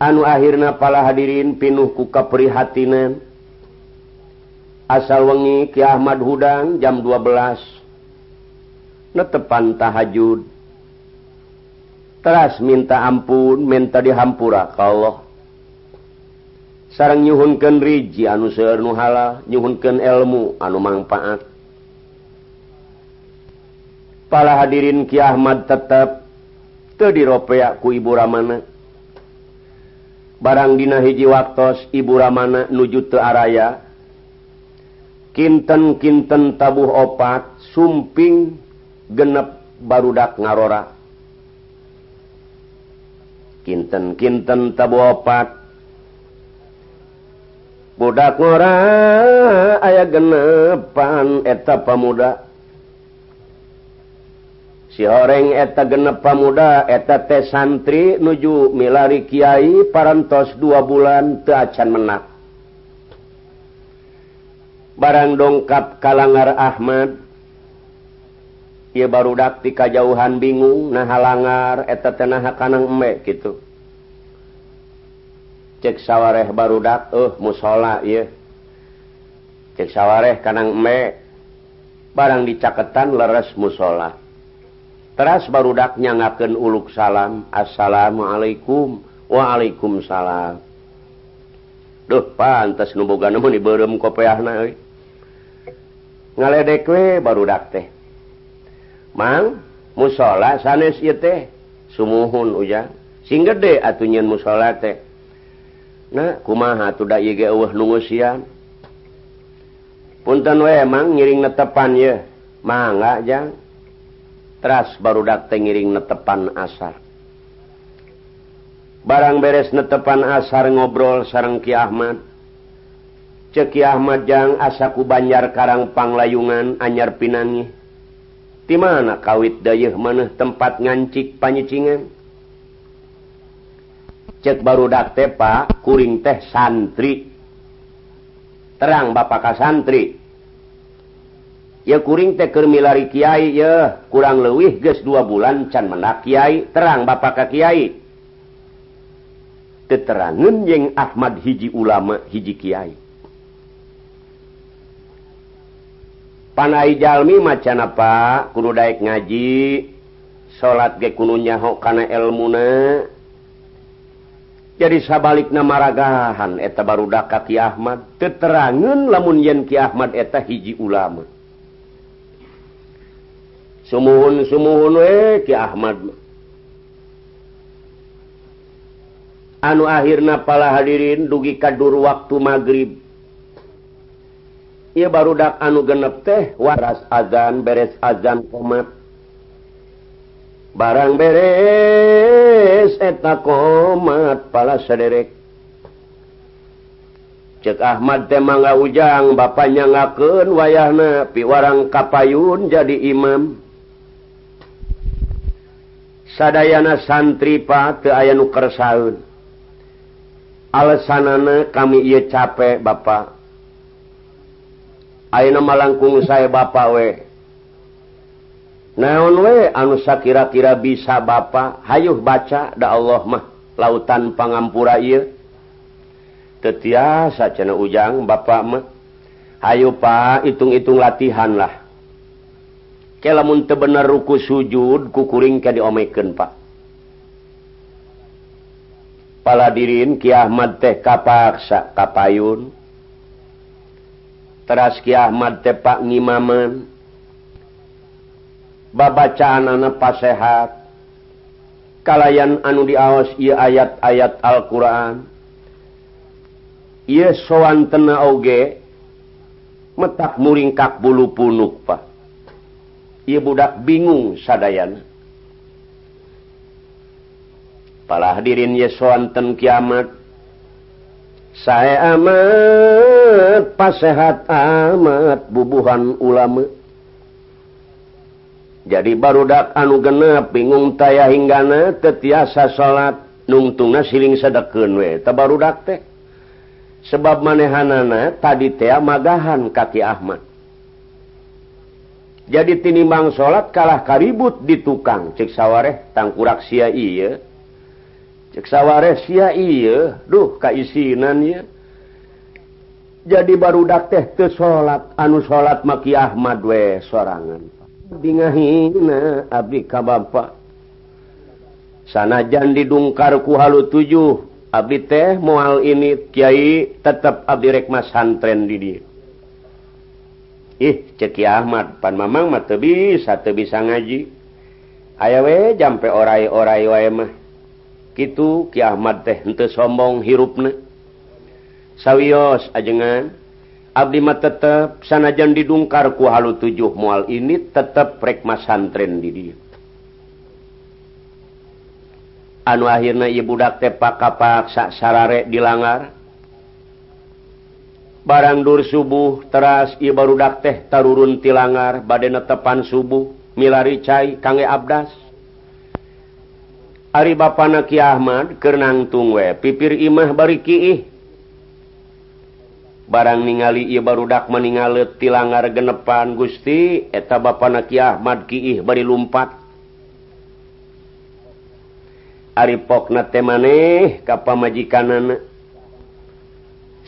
anu akhirnya pala hadirin pinuh ku keprihatinan asal wengi Ki Ahmad Hudang jam 12 netepan tahajud. Teras minta ampun minta dihampura ka Allah. Sarang nyuhunkan riji anu seueur nu halal nyuhunkan ilmu anu manfaat. Pala hadirin Ki Ahmad tetap teu diropeak ku ibu ramana. barang dina hiji waktu Ibu Ramana nuju Tearaya Kinten-kinten tabuh opat sumping genep barudak ngarora. Kinten-kinten tabuh opat. Budak ngora aya genepan eta pemuda sireng eta genep pamuda eta teh santri nuju milari Kyai parantos dua bulan teacan menak. Barang dongkap kalangar Ahmad ia baru dakti kajauhan bingung nah halangar eta tenaha kanang emmek gitu cek sawwareh baru dak uh, musola ya cek sawwareh kanang emmek barang dicaketan leres musola. teras barudak nyangakeun uluk salam. Assalamualaikum. Waalaikumsalam. Duh pantas nuboga nemu di beureum kopeahna euy. Ngaledek we barudak teh. Mang musola sanes ieu teh. Sumuhun ujang. Sing gede atuh nyeun musola teh. Na kumaha tuh da ieu ge eueuh nungusian punten we mang ngiring netepan ye. Mangga jang. teras baru dak tengiring netepan asar. Barang beres netepan asar ngobrol sarang Ki Ahmad. Ceki Ahmadjang asaku Banjar karang panglayungan anyar pinangi. Di mana kawit dayuh maneh tempat ngancik panyicingan cek baru dak tepa kuring teh santri. Terang Bapak ka santri ya kuring teker milari Kyai ya. Kurang lewih guys dua bulan can menak Kyai terang Bapak Kyai keterangan yang Ahmad hiji ulama hiji Kyai panai Jalmi macan apa? Kudu daik ngaji salat ge kununya hok kana elmuna jadi sabalik nama ragahan eta baru daka Ki Ahmad. Keterangan lamun yen Ki Ahmad eta hiji ulama. sumuhun sumuhun we Ki Ahmad. Anu akhirnya pala hadirin dugi kadur waktu magrib ia baru dak anu genep teh waras azan beres azan komat. Barang beres eta komat pala sederek. Cek Ahmad temanga ujang bapaknya ngaken wayahna piwarang kapayun jadi imam. sadayana santri pa ke aya nu kersaeun alasanana kami ia capek Bapak. Nama langkung saya Bapak we. Naon we? Anusa kira-kira bisa Bapak? Hayuh baca da Allah mah lautan pangampura il tetiasa cena ujang Bapak mah. Hayu Pak hitung-itung latihan lah. kelamun tebener ruku sujud kukuring ka diomeken pak. Paladirin Ki Ahmad teh kapaksa kapayun. Teras Ki Ahmad teh pak ngimaman babacaan anak pasehat. Kalayan anu diaos ia ayat-ayat Alquran. Ia sowan tena oge metak muringkak bulu punuk pak. ia budak bingung sadayan palah dirin hadirin yesoanten kiamat. Saya amat pasehat amat bubuhan ulama. Jadi barudak anu genep bingung taya hinggana tetiasa salat nungtungna siling sedeken we teu barudak teh. Sebab manehanana tadi tea magahan kaki Ahmad. jadi tinimbang salat kalah karibut di tukang. Cek sawwaeh tangkurak si iya. Cek sawwaeh si iya. Duh kaisinannya jadi baru dak teh ke salat anu salat maki Ahmad we sorangan. Dingahina Abdi ka Bapak sanajan didungkarku halu tujuh Abdi teh mual ini Kyai tetap Abdirekmas santren di ih ceki Ahmad. Pan Mamang mah teu bisa teu bisa ngaji. Aya we jampe orai-orai wae mah. Kitu Ki Ahmad teh henteu sombong hirupna. Sawios ajengan abdi mah tetep sanajan didungkar ku halu tujuh moal ini tetep rek masantren di dieu. Anu akhirna ieu budak teh pakapaksa sarare dilangar. barang dur subuh teras I barudak teh tarurun tilangar badene tepan subuh. Milari cai kangge abdas. Ari Bapakna Ki Ahmad kenangtung tungwe pipir imah bari kiih. Barang ningali ia barudak meningalet tilangar genepan Gusti eta Bapakna Ki Ahmad kiih bari lumpat. Ari pokna temaneh kapamajikanana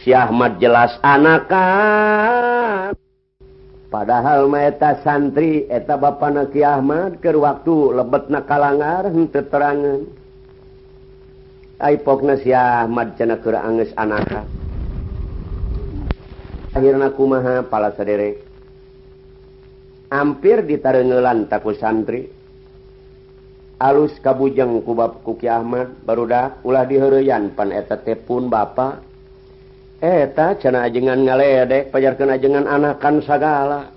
Si Ahmad jelas anakan. Padahal Maeta santri eta ba Naki Ahmad ke waktu lebet na kalangar teterangan Aipokna si Ahmad ke anges anaka. Akhirnya kumaha pala sadere. Hampir ditarengelan taku santri. Alus kabujeng kubab kuki Ahmad barudak ulah dihereyan pan eta tepun bapak eta cena ajengan ngaledek pajarkan ajengan anakan sagala.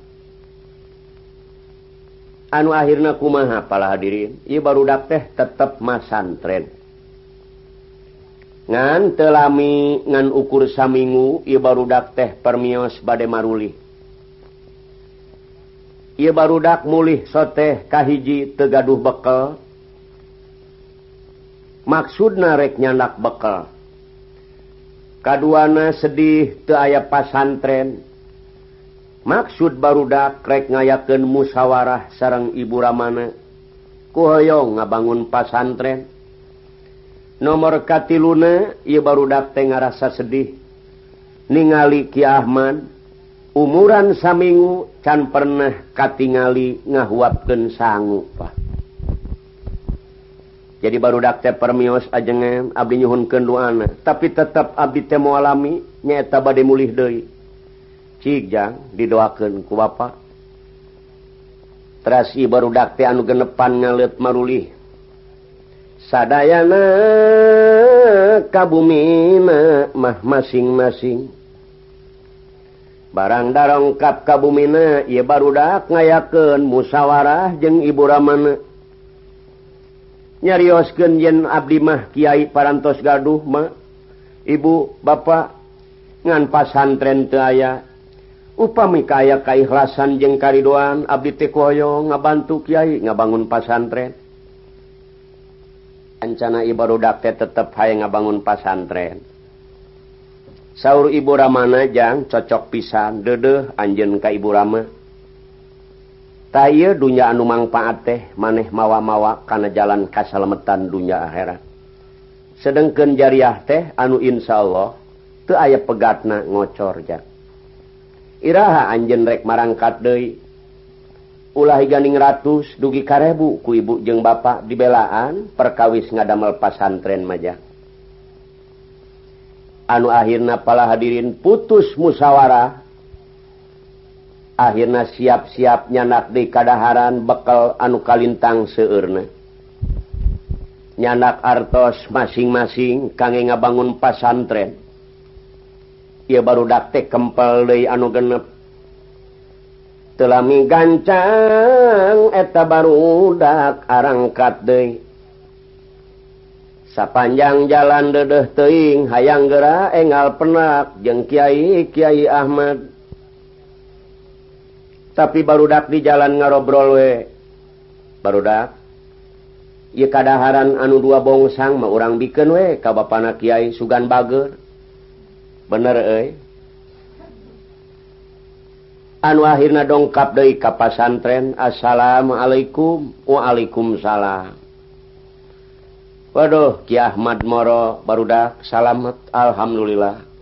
Anu akhirnya kumaha pala hadirin? Ieu baru teh tetep masantren ngan telami ngan ukur saminggu ieu baru teh permios bade maruli ieu baru dak mulih soteh kahiji tegaduh bekel. Maksud narek nyandak bekal kaduana sedih teu aya pasantren. Maksud barudak krek ngayaken musyawarah sarang ibu ramana kuhoyong ngabangun pasantren. Nomor kati luna ia barudak teh ngarasa sedih. Ningali Ki Ahmad umuran saminggu can pernah katingali ngahuapken sanggup Pak. jadi barudak dakte permios ajeng Abdi nyhunkan luana tapi tetap Abdi temu alami nyata bad mulih Dei Cijang didoakan ku Bapak. Terasi barudak dakte anu genepan ngalet marulih. Sadayana kabumi mah masing-masing. Barang darongkap kabumina ia barudak ngayaken musyawarah jeung ibu Ramana. nyariosken yen Abdi mah Kyai parantos gaduh mah Ibu ba ngan pasantren aya. Upami kaya kaikhlasan jeung karidoan Abdi Tekoyo ngabantu Kyai ngabangun pasantren. Ancana Ibaru Dake tetap hay ngabangun pasantren. Saur Ibu Ramana jang cocok pisan dedeh Anjen ka Ibu Rama. tay dunya anu mangfaat teh maneh mawa-mawa kana jalan kasalametan dunya akhirat. Sedangkan jariah teh anu insya Allah tuh aya pegatna ngocor ja. Iraha anjen rek marangkat deui. Ulah ganing ratus dugi karebu ku ibu jeung bapak dibelaan perkawis ngadamel pasantren maja anu akhirna pala hadirin putus musyawarah akhirnya siap-siap nyanak di kadaharan bekal anu kalintang seurna nyanak artos masing-masing kangge ngabangun pasantren. Ia baru daktek kempel dari anu genep. Telami gancang eta baru dak arangkat dei sapanjang jalan dedeh teing hayang gera engal penak jeng kiai kiai Ahmad. tapi barudak di jalan ngarobrol we. Barudak ia kadaharan anu dua bongsang mau orang bikin we ka bapana kiai sugan bager. Bener eh anu akhirnya dongkap dari kapasantren assalamualaikum waalaikumsalam. Waduh Ki Ahmad Moro barudak salamet alhamdulillah.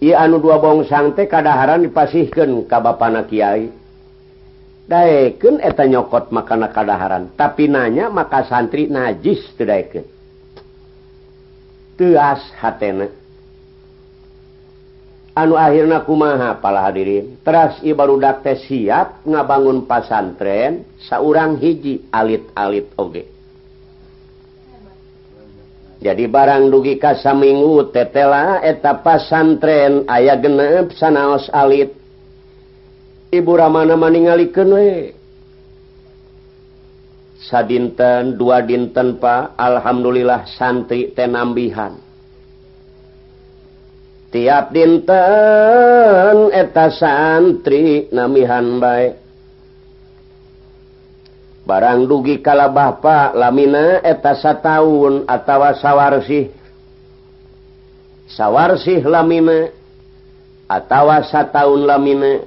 I anu dua bong sangte kadaharan dipasihkan ka bapana Kyai daken eta nyokot makana kadaharan tapi nanya maka santri najis teken tuas hatena. Anu akhirnya kumaha pala hadirin? Teras ibarudak teh siap ngabangun pasantren saurang hiji alit-alit oge. okay. jadi barang dugi kasa minggu tetela eta pasantren aya genep sanaos alit. Ibu Ramana maningalikan we. Sadinten dua dinten Pak Alhamdulillah santri tenambihan tiap dinten eta santri namihan baik barang dugi kala Bapak lamina eta sataun atawa sawarsih. Sawarsih lamina atawa sataun lamina.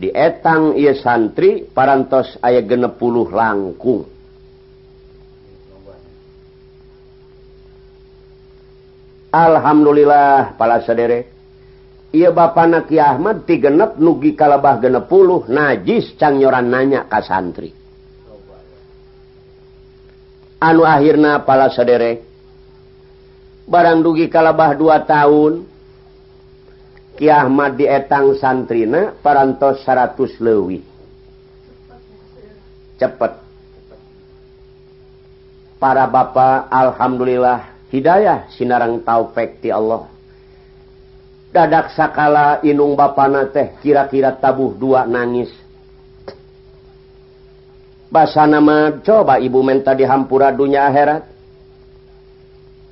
Dietang ia santri parantos aya genepuluh langkung. Alhamdulillah pala sadere. Ia Bapak Naki Ahmad ti genep nugi kalabah genepuluh najis cangyoran nanya ka santri. anu akhirnya pala sederek barang dugi kalabah dua tahun Ki Ahmad dietang santrina parantos 100 lewi cepet. Para bapak Alhamdulillah Hidayah Sinarang taufik ti Allah. Dadak sakala inung Bapana teh kira-kira tabuh dua nangis. bahasa nama coba ibu menta dihampura dunya akhirat.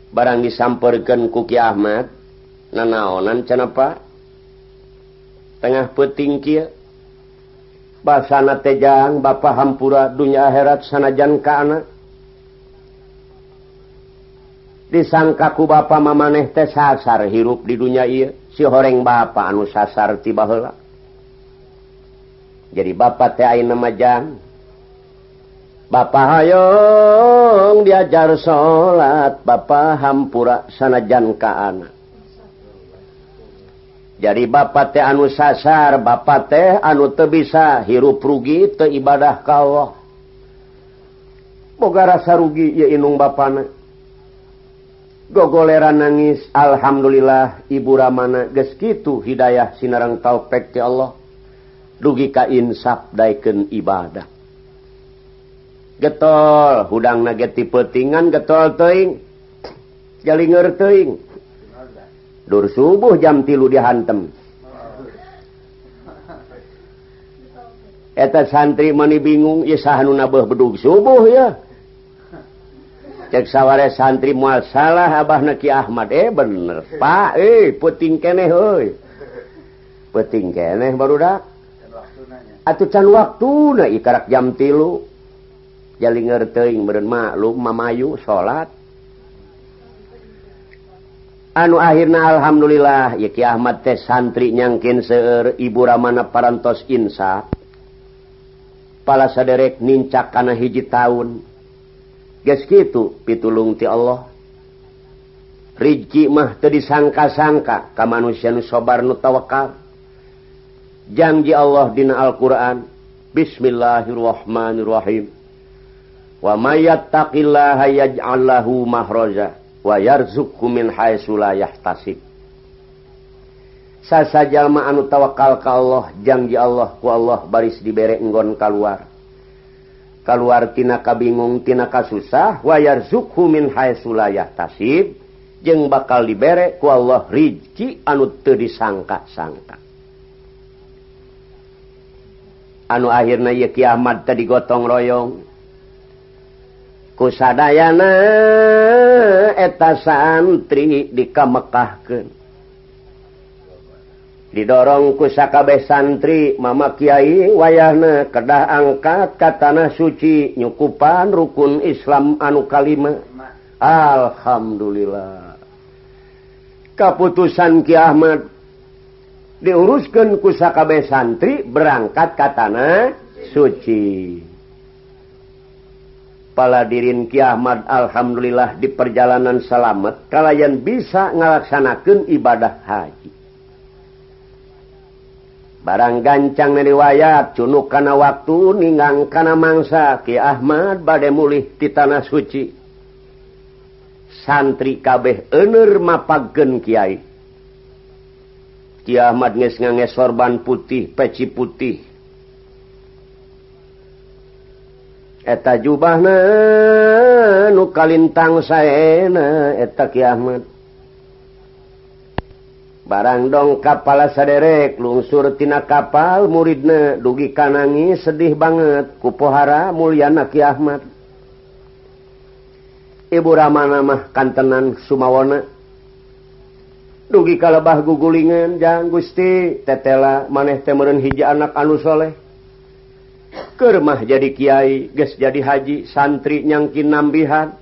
Barang disamperkan kuki Ahmad nanaonan cenapa tengah peting kia basana tejang bapak hampura dunya akhirat sanajan ka anak. Disangkaku bapak mamaneh teh sasar hirup di dunia iya si horeng bapak anu sasar tiba hela jadi bapak teh ayeuna majan Bapak Hayong diajar salat Bapak hampura sanajan ka anak jadi Bapak teh anu sasar Bapak teh anu te bisa hirup rugi te ibadah ka Allah. Boga rasa rugi ya inung bapana. gogoleran nangis Alhamdulillah Ibu Ramana geskitu hidayah sinarang taufik ti Allah. Dugi ka insaf daiken ibadah. getol hudang nageti petingan getol teing jalinger teing dur subuh jam tilu dihantem. Eta santri mani bingung ya sahanu nabah bedug subuh ya. Cek saware santri mual salah abah naki Ahmad. Eh bener pak. Eh peting keneh hoi peting keneh baru dak atuh can waktu na ikarak jam tilu. jalinger teing berma maklum mayu salat anu akhirnya alhamdulillah yki Ahmad teh santri nyangkin seueur ibu ramana parantos insa. Pala saderek nincak kana hiji tahun ges kitu pitulung ti Allah. Rizki mah teu disangka-sangka ka manusia nu sabar nu tawakal. Janji Allah dina Al-Qur'an. Bismillahirrahmanirrahim. wamayyattaqillahayajallahu mahroza wa yarzuqhu min haitsu la yahtasib. Sasa jalma anu tawakal ka Allah janji Allah ku Allah baris dibere enggon kaluar. Kaluar tina kabingung tina kasusah wa yarzuqhu min haitsu la yahtasib. Jeung bakal dibere ku Allah rizki anu teu disangka-sangka. Anu akhirna ieu kiamat tadi gotong royong. kusadayana eta santri dikamekahkeun didorong kusakabeh santri Mama Kyai wayahna kedah angkat ka tanah suci nyukupan rukun Islam anu kalima. Alhamdulillah. Keputusan Ki Ahmad diuruskan kusakabeh santri berangkat ka tanah suci. paladirin Ki Ahmad Alhamdulillah di perjalanan salamet kalian bisa ngalaksanakan ibadah haji. Barang gancang riwayat cunuk karena waktu ningang karena mangsa Ki Ahmad badai mulih di tanah suci. Santri kabeh ener mapagen Kiai. Ki Ahmad nges nganges sorban putih peci putih. eta jubah nu kalintang saena eta Ki Ahmad barang dong kapala saderek lungsurtina kapal muridne dugi kanangi sedih banget kupohara Mulyana Ki Ahmad Ibu Ramana mah kantenan Sumawana dugi kalebah gugulingan jang Gusti tetela maneh temerun hiji anak anu soleh. ke rumah jadi Kyai guys jadi haji santri nyangkin nambihan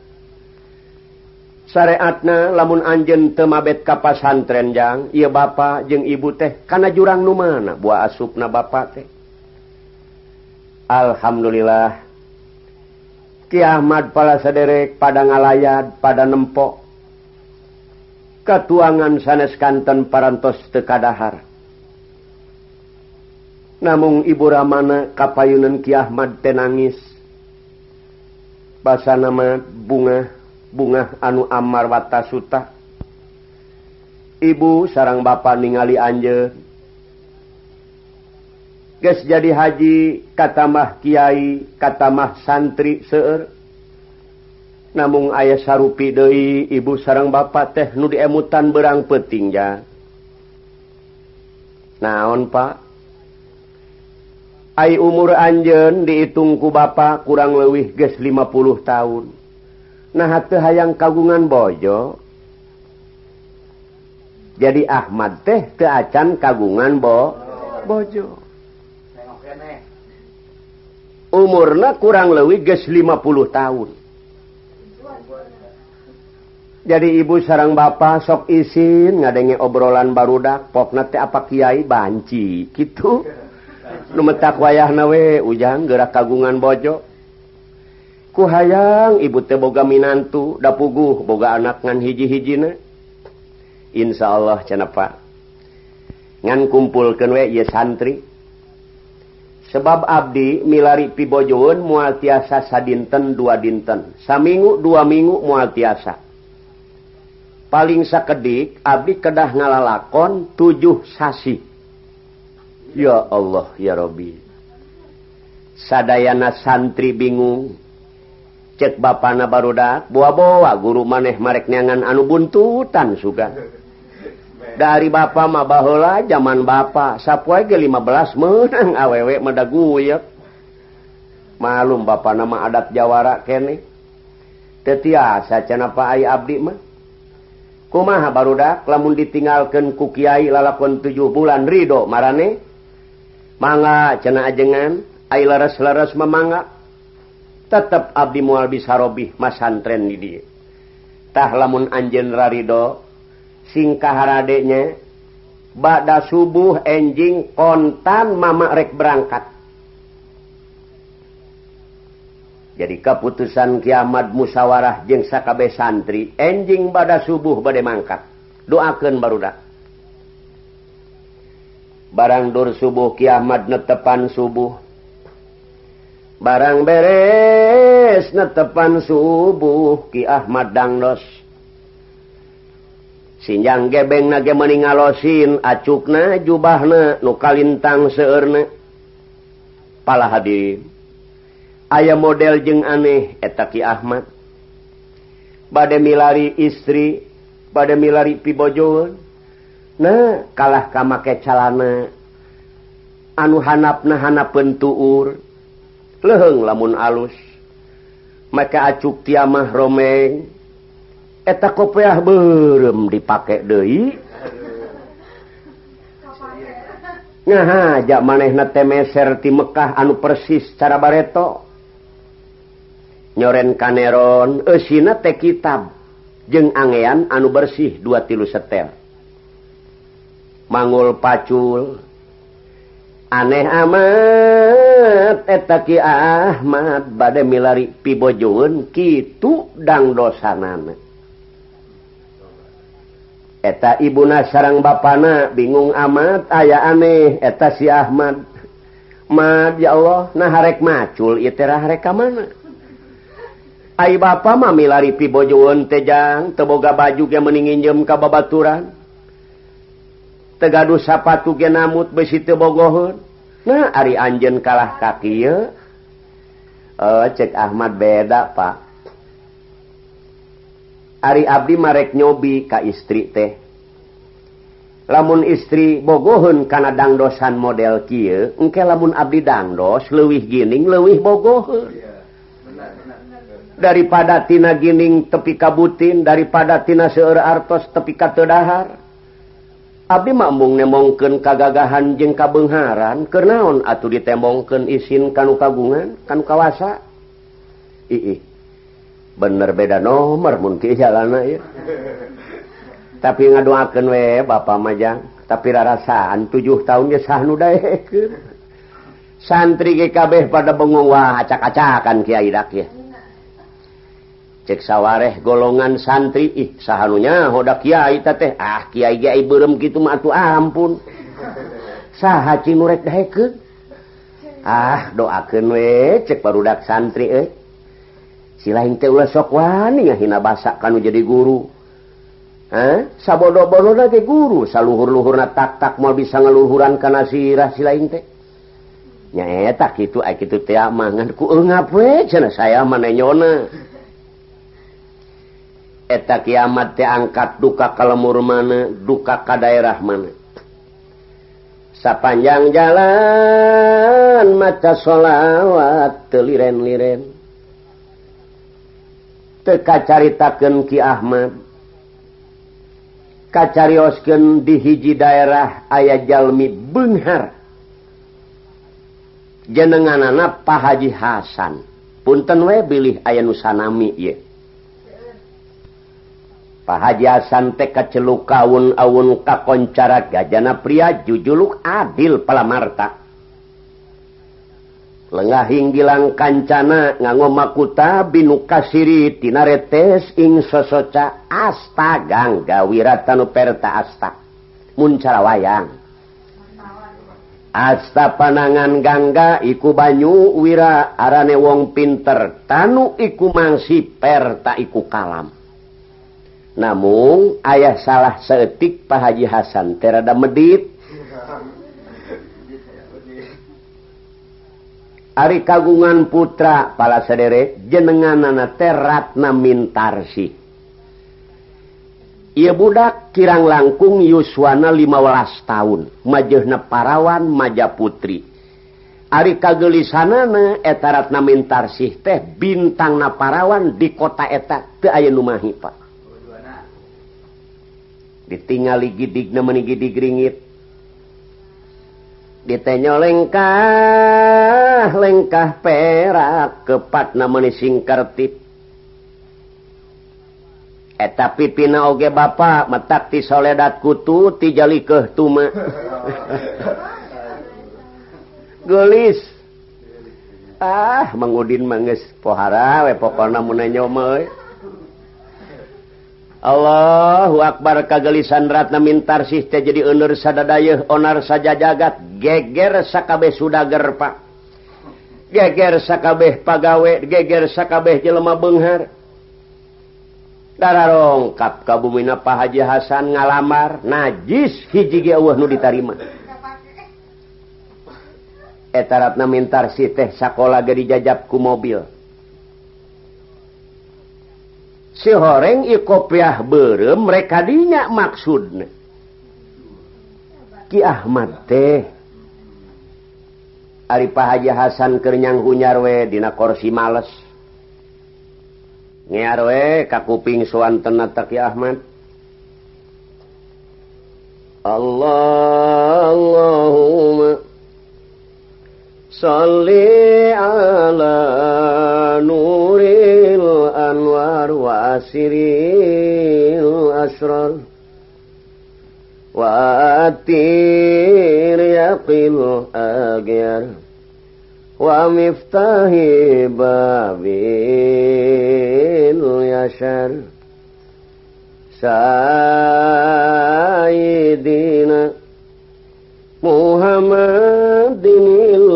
syariatna lamun Anjen temabet kapasantrenjang ia Bapak jeung ibu teh karena jurang nu mana? Buah asupna Bapak teh. Alhamdulillah Kiamat pala sederek pada ngalayat pada nempok ketuangan sanes kanten parantos tekadahara namung Ibu Ramana kapayunan Ki Ahmad tenangis bahasa nama bunga bunga anu Amar Wata Suta. Ibu sarang bapa ningali Anje. Guys jadi haji katamah Kyai katamah santri seeur namun ayah sarupi Dei Ibu sarang bapa teh nu diemutan berang petingja naon Pak? Ay umur Anjen dihitungku bapa kurang lewih guys 50 tahun. Nah hati hayang kagungan bojo. Jadi Ahmad teh keacan kagungan Bo bojo. Umurna kurang lewih guys 50 tahun. Jadi ibu sarang bapak sok isin ngadenge obrolan barudak pokna teh apa kiai banci gitu. numetak wayah nawe ujang gerak kagungan bojo. Ku hayang ibu teh boga minantu dapuguh boga anak ngan hiji-hijina. Insya Allah cenapa ngan kumpul we ye santri. Sebab abdi milari pibojoon mual tiasa sadinten dua dinten. Saminggu dua minggu mual tiasa. Paling sakedik abdi kedah ngalalakon tujuh sasi. ya Allah ya Robi sadana santri bingung. Cek bana barudak buah-bowa guru maneh mareknyangan anu buntutan suga dari ba mabahola zaman ba sapwa ke 15 menang awewek medaguyek malum ba nama adat Jawara kene. Tetiasa cenapa ay abdi mah. Kumaha barudak lamun ditinggalkan ku Kyai lalakon 7 bulan Ridho marane. manga cena ajengan ailaras-laras memanga tetap abdi mual bisa robih masantren di dia tah lamun anjen rarido singkah haradenya bada subuh enjing kontan mama rek berangkat. Jadi keputusan kiamat musyawarah jeng sakabe santri enjing bada subuh badai mangkat. Doakan barudak. barang dur subuh kiamat netepan subuh. Barang beres netepan subuh Ki Ahmad dangdos sinjang gebeng nage meningalosin acukna jubahna nu kalintang pala hadir aya model jeng aneh eta Ki Ahmad. Bade milari istri pada milari pibojoan Nah, kalah kam make calana. Anu hanap nahana pentuur leheng lamun alus. Maka acuk tiamah romeng. Eta kopeah berem dipakai Dewi ngahajak maneh natemeser ti mekah anu persis cara bareto. Nyoren kaneron esina teh kitab. Jeng angean anu bersih dua tilu setel manggul pacul. Aneh amat etaki Ahmad badai milari pibojoun Kitu dang dosanana. Eta ibuna sarang bapana bingung amat aya aneh eta si Ahmad. Mad ya Allah nah macul iterah mana? Ay bapak mami lari pibojoun tejang teboga baju yang meninginjem kababaturan tegaduh sapatu genamut besi tebogohun nah Ari Anjen kalah kaki oh, cek Ahmad beda Pak. Ari Abdi marek nyobi ka istri teh. Lamun istri bogohun karena dangdosan model Kie engke lamun Abdi dangdos lewih gining lewih bogohun daripada Tina Gining tepi kabutin daripada Tina seueur artos tepi katedahar Abi mambung nemongken kagagahan jeung kabengharan kenaon atau ditembongken isin kanu kagungan kan kawasa? I bener beda nomor mungkin jalan ya. tapi ngadoakan we Bapak majang tapi rarasaan tujuh tahun ya sah santri GKB pada bengong wah acak-acakan Kiai dak ya. cek sawwaeh golongan santri ih sahanunya hoda Kyai teh. Ah Kyai berem gitu matu ah, ampun. Sah murek ah doaken we cek barudak santri eh. Silain teh ulah sok wani basak kanu jadi guru. Eh sabodo bodo lagi guru. Saluhur luhurna tak tak mau bisa ngeluhuran kana sirah silain teh. Nyaetak gitu ay gitu teh mangan ku engap we cenah saya mana nyona eta kiamat angkat duka kalemur mana duka ka daerah mana. Sapanjang jalan maca sholawat teliren-liren teka caritakan Ki Ahmad. Kacarioskeun di hiji daerah ayah jalmi benghar. Jenengan anak Pak Haji Hasan. Punten we bilih ayah nusanami ye pahajasan kaceluk kaun aun kakoncara gajana pria jujuluk adil palamarta. Lengah hinggilang kancana nganggo makuta binu kasiri tinaretes ing sosoca asta gangga wiratanu perta asta. Muncara wayang. Asta panangan gangga iku banyu wira arane wong pinter tanu iku mangsi perta iku kalam. namun ayah salah seetik Pak Haji Hasan terada medit. Ari kagungan putra pala sedere jenenganana teratna mintarsi Ia budak kirang langkung Yuswana 15 tahun majehna parawan maja putri. Ari kagelisanana etaratna mintarsih teh bintang na parawan di kota etak teu aya numahi Pak. ditingali gidig namanya gidig ringit. Ditenyo lengkah lengkah perak kepat namanya singkartip eta eh, pipina oge bapak metak ti soledat kutu ti jali keh tuma. <laughs> Gelis. Ah mangudin manges pohara we pokona mun nyoma Allahu akbar kagelisan ratna mintar sih teh jadi unur sadadayeuh onar saja jagat geger sakabeh sudager pak. Geger sakabeh pagawe geger sakabeh jelema beunghar dara rongkap ka bumina Pak Haji Hasan ngalamar najis hiji ge eueuh nu ditarima eta ratna mintar sih teh sakola ge dijajab ku mobil. si horeng ikopiah berem mereka dinya maksud Ki Ahmad teh Alipah Haji Hasan kernyang hunyarwe dina korsi males. Ngiarwe kakuping tenata Ki Ahmad. Allah Allahumma صل على نور الأنوار وأسر الأسرار. وأتير يقين أجير ومفتاح باب اليشر سيدنا محمد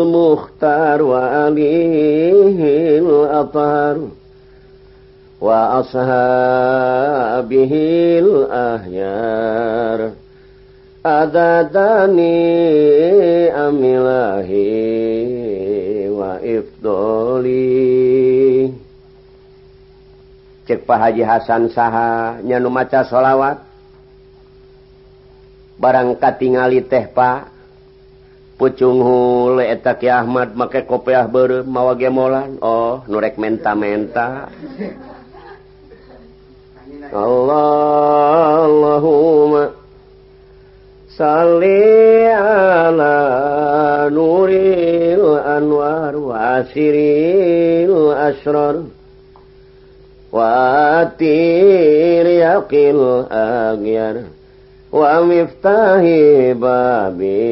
yashar sayyidina Muhammadinil mukhtar wa alihil atar وأصحابه الأهيار أددني أملاهي وإفضالي cek Pak Haji Hasan saha nyanu maca solawat barang katingali teh Pak pucung hule etak Ahmad make kopeah beureum mawa gemolan. Oh nurek menta-menta Allahumma salli ala nuril anwar wa asiril asrar wa atir yaqil agyar. ومفتاح بابي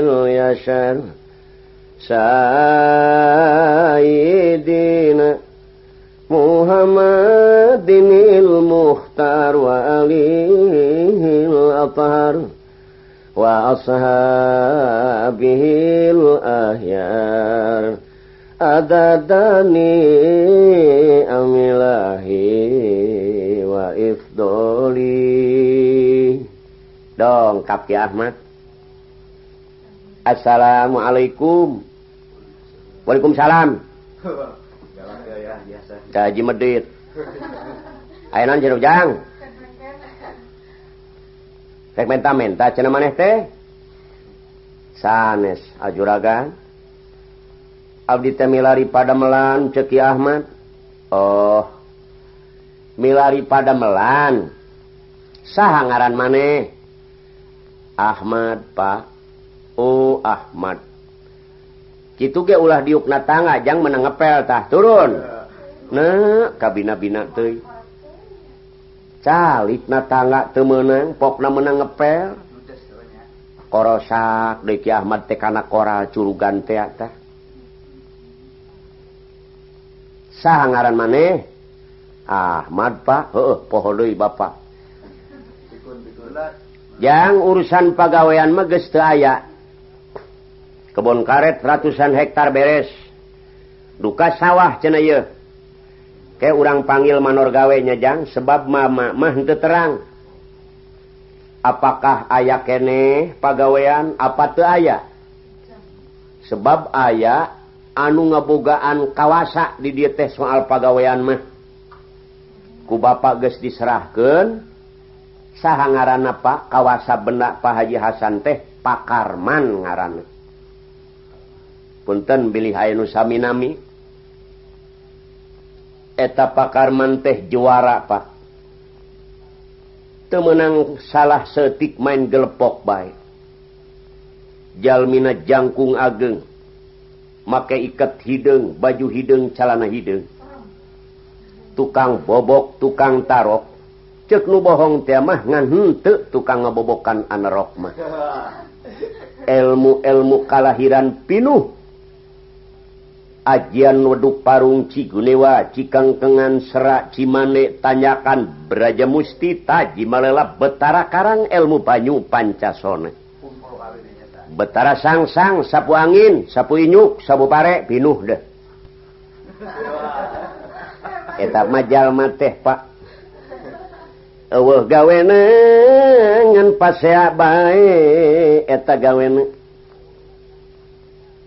اليشر سيدنا محمد المختار وأليه الأطهر وأصحابه الأهيار أددني أم إلهي Ifdoli dong Ki Ahmad. Assalamualaikum. Waalaikumsalam. Haji Medit. Ayeuna jeruk jang. Rek menta-menta cenah maneh teh? Sanes ajuragan. Abdi temilari pada melan ceki Ahmad. Oh. milari pada melan. Ngaran maneh Ahmad Pak. Oh Ahmad. Gitu ke ulah diukna tangga jang menengepel tah turun. Nah kabina-bina teh calik na tangga temenang pokna menengepel korosak deki Ahmad tekana kora curugan teh tah sah ngaran maneh Ahmad Pak deui Bapak yang urusan pegawaian meges aya. Kebun karet ratusan hektar beres. Duka sawah cenah yeuh Ke urang panggil manor gawenyajang sebab mama mah terang. Apakah aya kene pagawean? Apa tuh aya? Sebab aya anu ngebogaan kawasa di diates soal pagawean mah. ku Bapak guys diserahkan sah ngaran Pak kawasa benak Pak Haji Hasan teh Pakarman ngaran punten bilih hayanu saminami eta Pakarman teh juara Pak. Temenang salah setik main gelepok baik Jalmina jangkung ageng make ikat hidung baju hidung calana hidung tukang bobok tukang tarok. Cek nu bohong temah ngan hente tukang ngebobokan anerok mah. <laughs> Ilmu-ilmu kalahiran pinuh. Ajian weduk parung cigunewa cikangkengan serak cimane tanyakan beraja musti taji malela betara karang ilmu banyu pancasone betara sangsang -sang, sapu angin sapu inyuk sapu pare pinuh deh. <laughs> eta majalma teh Pak. Gawena ngan pasea bae eta gawena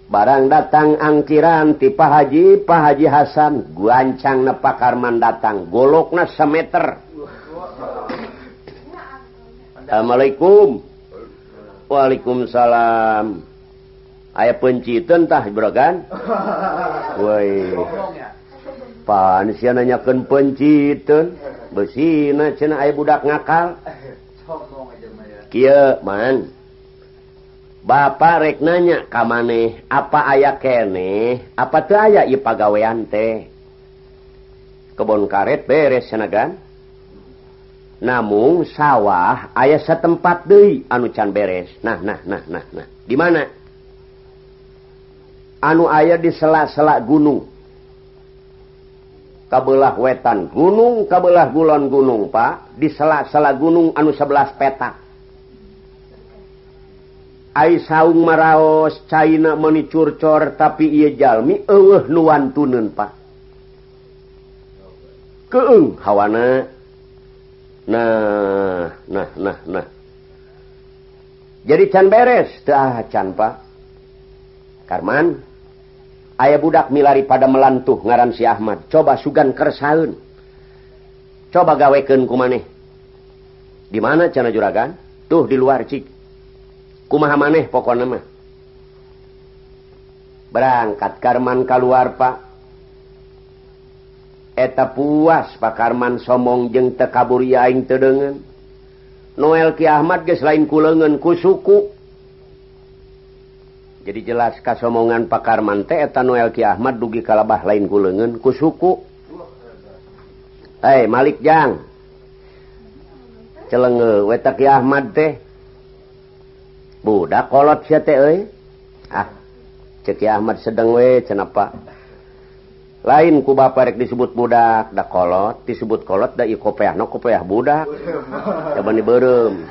barang datang angkiran ti Pa Haji Pa Haji Hasan guancang na Pakarman datang golokna sameter semeter. Assalamualaikum. Waalaikumsalam. Aya pencitentah brogan? <laughs> Woi. pan si nanyakeun penciten besina cena ay budak ngakal. Kieu man. Bapak rek nanya ka maneh apa aya kene apa tuh aya ieu pagawean teh? Kebon karet beres senagan namun sawah ayah setempat deui anu can beres. Nah nah nah nah nah. Di mana? Anu ayah di sela-sela gunung. kabelah wetan gunung kabelah gulon gunung Pak di sela-sela gunung anu 11 petak. Aisaung maraos China menicurcor tapi ia jalmi eueuh nuan tunun Pak. Keung hawana. Nah nah nah nah. Jadi can beres dah can Pak. Karman Ayah budak milari pada melantuh ngaran si Ahmad. Coba sugan kersaun Coba gawekeun kumaneh. Di mana cana juragan? Tuh di luar cik. Kumaha maneh pokokna mah. Berangkat Karman keluar pak. Eta puas Pak Karman somong jeng tekabur yaing tedengen. Noel Ki Ahmad geus lain kulengan ku suku jadi jelas kasomongan pakar mante eta Noel Ki Ahmad dugi kalabah lain gulengen ku suku. Hey, Malik Jang. Celenge weta Ki Ahmad teh. Budak kolot sia teh euy. Ah cek Ki Ahmad sedeng we cenapa lain ku bapa rek disebut budak da kolot. Disebut kolot da ieu kopeah no kopeah budak. Coba ni beureum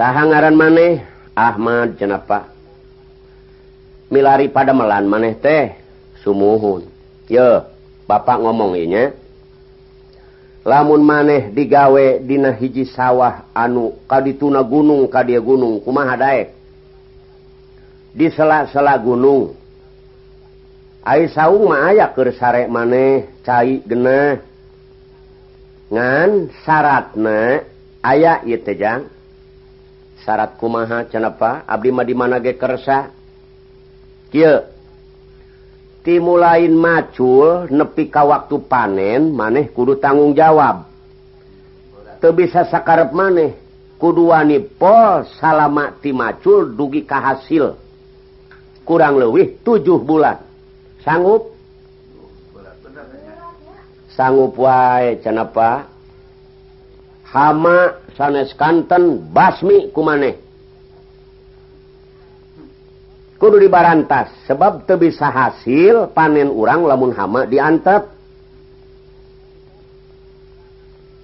saha ngaran maneh? Ahmad jenapa milari pada melan maneh teh sumuhun. Yo Bapak ngomong inya lamun maneh digawe dina hiji sawah anu kadituna gunung kadia gunung kumaha daek? Di sela-sela gunung. Ay saung mah aya keur sare maneh cai genah. Ngan syaratna aya ieu teh jang. syarat kumaha cenapa? Abdi mah di mana ge kersa? Kieu. Timulain macul nepi ka waktu panen maneh kudu tanggung jawab. Teu bisa sakarep maneh? Kudu wani pol salama ti macul dugi ka hasil. Kurang leuwih tujuh bulan. Sanggup? Sanggup wae cenapa? hama sanes kanten basmi kumaneh. Kudu dibarantas sebab teu bisa hasil panen urang lamun hama diantep.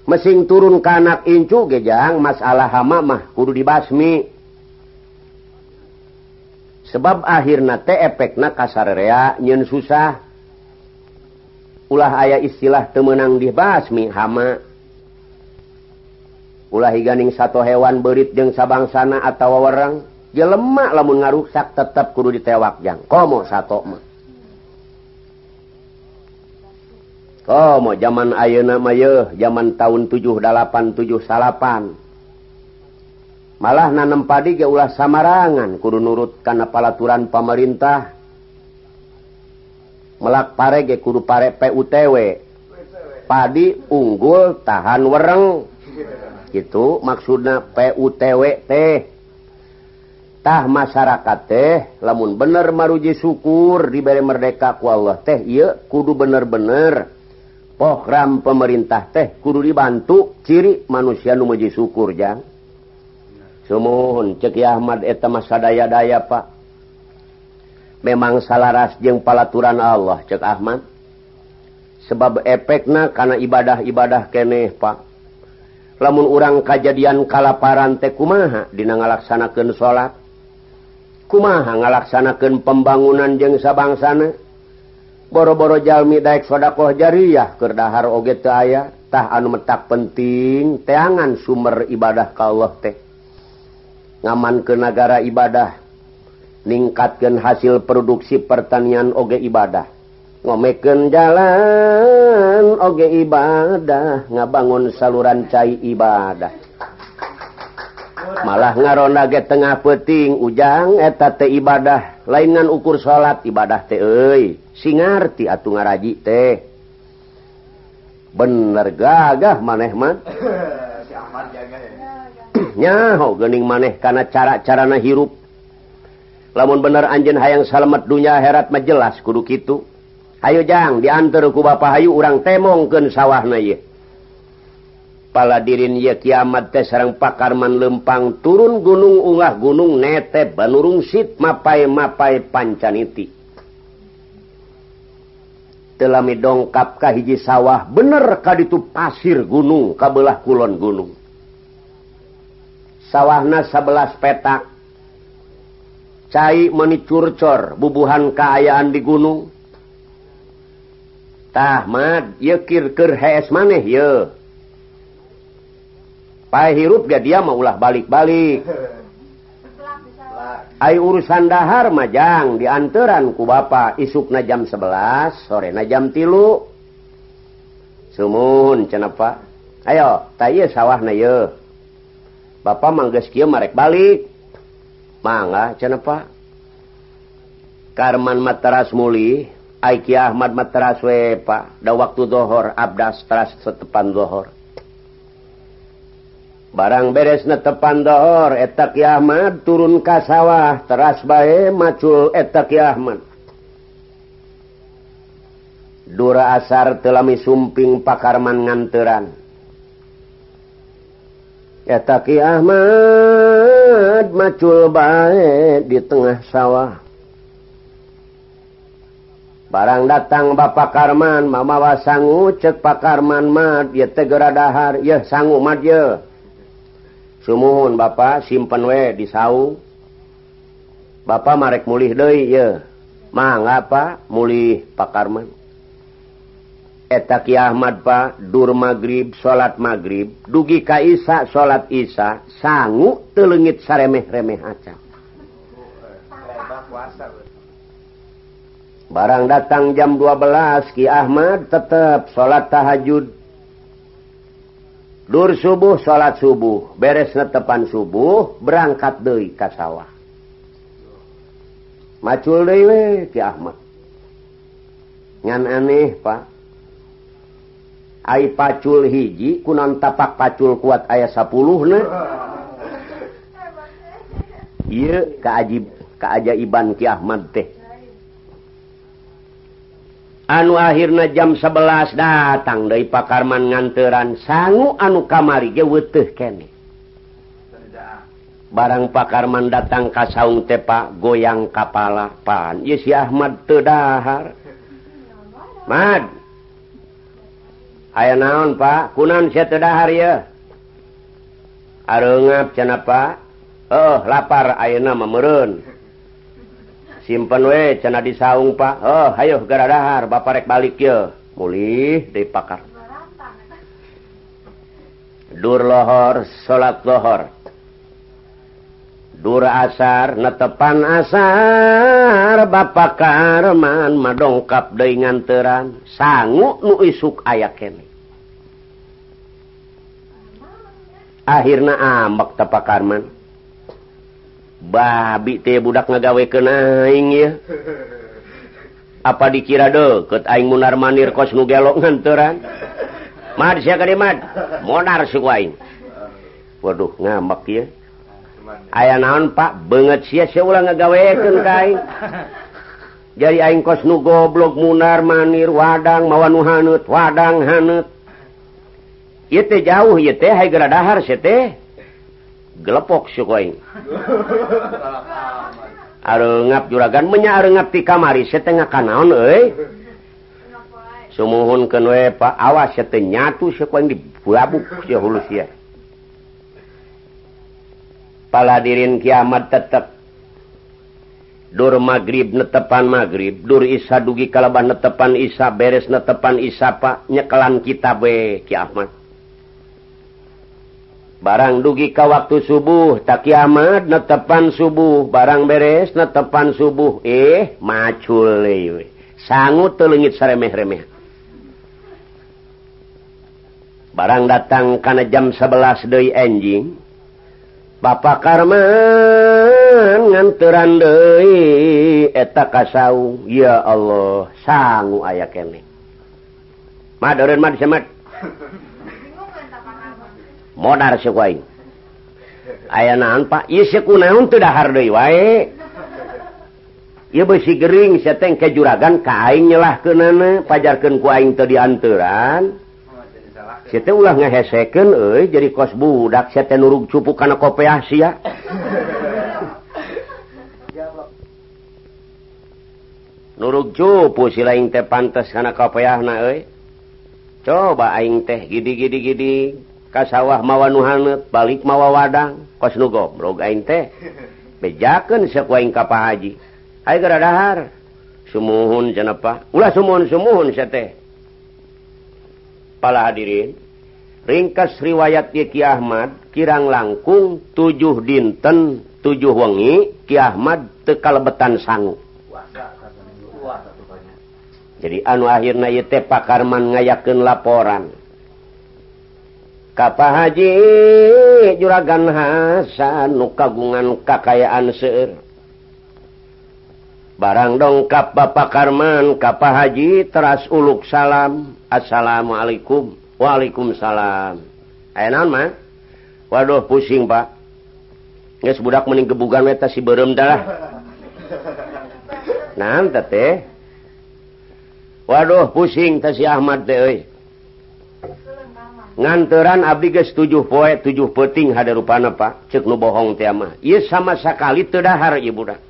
Mesing turun ke anak incu gejang masalah hama mah kudu dibasmi. Sebab akhirnya teh efekna kasarerea nyen susah. Ulah ayah istilah temenang dibasmi hama. Ulah ganing satu hewan berit jeung sabangsana atau wewerang jelemak lamun ngaruksak tetap kudu ditewak jang. Komo satu mah. Komo zaman ayeuna mah zaman tahun 7878 malah nanem padi ge ulah samarangan kudu nurut kana palaturan pemerintah. Melak pare ge kudu pare PUTW padi unggul tahan wereng. gitu maksudnya PUTWT tah masyarakat teh lamun bener maruji syukur diberi merdeka ku Allah teh iya kudu bener-bener. Program pemerintah teh kudu dibantu ciri manusia nu numuji syukur jang semohon ceki Ahmad eta masa daya-daya pak. Memang salaras jeung palaturan Allah cek Ahmad. Sebab efekna karena ibadah-ibadah keneh Pak. lamun urang kejadian kalaparan teh kumaha? Dina ngalaksanakeun salat. Kumaha ngalaksanakeun pembangunan jeung sabangsana? Boro-boro jalmi daek sedekah jariyah keur dahar oge teu aya. Tah anu metak penting teangan sumber ibadah ka Allah teh. Ngaman ke negara ibadah ningkatkeun hasil produksi pertanian oge ibadah. Ngomekeun jalan oge ibadah ngabangun saluran cair ibadah. Malah ngaronage tengah peting ujang eta teh ibadah lainan ukur salat ibadah teh singarti atuh ngaraji teh. Bener gagah maneh man <clears throat> nyaho gening maneh karena cara-carana hirup. Lamun bener anjen hayang salamet dunya herat majelas kudu kitu. Ayojang diantar ku Bapayu urang temongken sawah Pala paladirin ye kiamat teh sarang pakarman lempang turun gunung ungah gunung nete banurung sit mapai mapai pancaniti. Telami dongkap ka hiji sawah bener ka ditu pasir gunung kabelah kulon gunung. Sawahna sebelas petak. Cai meni curcor bubuhan keayaan di gunung. Ahmad yekirker HS maneh ye pahirup ga dia mau ulah balik-balik. <laughs> Ay urusan dahar majang diantaran ku isuk isukna jam 11 sore na jam tilu. Sumun kenapa ayo tay sawah na ye Bapak mangges kia marek balik. Mangga kenapa Karman materas mulih. Aiki Ahmad matraswe pak. Da waktu dhohor abdas tras setepan dhohor barang beres na tepan dhohor etak Ahmad turun ka sawah teras bae macul etak Ahmad. Dura asar telami sumping pakarman nganteran. Etak Ahmad macul bae di tengah sawah barang datang Bapak Karman mamawa sanggu cek Pakarman mad ya tegera dahar ya sanggu mad ye. Sumuhun Bapak simpen we di sau. Bapak marek mulih deui ya mah apa mulih Pakarman eta Ki Ahmad Pak dur magrib salat magrib dugi ka Isa salat Isa sanggu telengit saremeh-remeh acan barang datang jam 12 Ki Ahmad tetap salat tahajud. Dur subuh salat subuh. Beres netepan subuh berangkat Dei ka sawah. Macul dewe Ki Ahmad. Ngan aneh Pak. Ay pacul hiji kunon tapak pacul kuat ayat 10 ne? <laughs> Iya keajib keajaiban Ki Ahmad teh. anu akhirnya jam 11 datang dari pakarman nganteran sanggu anu kamari kene. Barang pakarman datang kasaung tepak goyang kapala pan. Ieu si Ahmad tedahar Mad. Aya naon Pak? Kunan saya tedahar ya cenah cenapa Oh lapar ayeuna memerun simpen we cena disaung Pak. Oh ayo gara-dahar bapak rek balik ye. Mulih dipakar. Dur lohor salat lohor. Dur asar netepan asar Bapak Karman madongkap deui nganteran sangu nu isuk aya kene. Akhirna ambek tepak Karman. babi teh budak ngagawe kenaing ya. Apa dikira de ket aing munar manir kos nu gelok nganteran? Mad sia kade mad. Monar suku aing. Waduh ngambek ya. Aya naon pak? Banget sia sia ulah ngagawekeun ka aing. Jadi aing kos nu goblok munar manir wadang mawa nu haneut wadang haneut ieu teh jauh ieu teh hayang geura dahar sia teh. gelepok sukoing <laughs> arengap juragan menyarenggap ti kamari setengah kanaon euy. Sumuhun ke pak awas setenya tuh sukoing dibabuk si ya paladirin kiamat tetep. Dur magrib netepan magrib, dur isa dugi kalabah netepan isa, beres netepan isa pak, nyekelan kita be kiamat. barang dugi ka waktu subuh tak kiamat netepan subuh. Barang beres netepan subuh. Eh macul sangu sangut telengit saremeh-remeh. Barang datang karena jam 11 doi enjing Bapak Karman nganteran doi eta kasau ya Allah sangu aya kene. Madurin mah semat <laughs> modar seguai aya naan pak ieu sekunaon teu dahar deui wae ieu beusi gering seteng ke juragan ka aing nyelahkeunana pajarkeun ku aing teu dianteuraan si ulah ngeheseken euy jadi kos budak si nurug cupu kana kopeah sia nurug cupu si lain teh pantes kana kopeahna euy coba aing teh gidi gidi gidi ka sawah mawa nuhanet balik mawa wadang kos nu goblok aing teh. Bejaken sekuing ka pa Haji. Haye gara dahar sumuhun cenapa ulah sumuhun sumuhun sia teh. Pala hadirin ringkas riwayat Ki Ahmad kirang langkung tujuh dinten tujuh wengi Ki Ahmad teu kalebetan sangu. Jadi anu akhirna ieu teh Pak Karman ngayakeun laporan. kapa Haji juragan Hasan nu kagungan kakayaan seueur. Barang dongkap Bapak Karman kapa Haji teras uluk salam. Assalamualaikum. Waalaikumsalam. Mah waduh pusing Pak. Geus budak mening gebugan meta si berem dah nah teh waduh pusing teh si Ahmad teh nganteran Abdi tujuh poe tujuh peting ada rupana Pak. Cek nu bohong tiama ia sama sekali terdahar ibu dah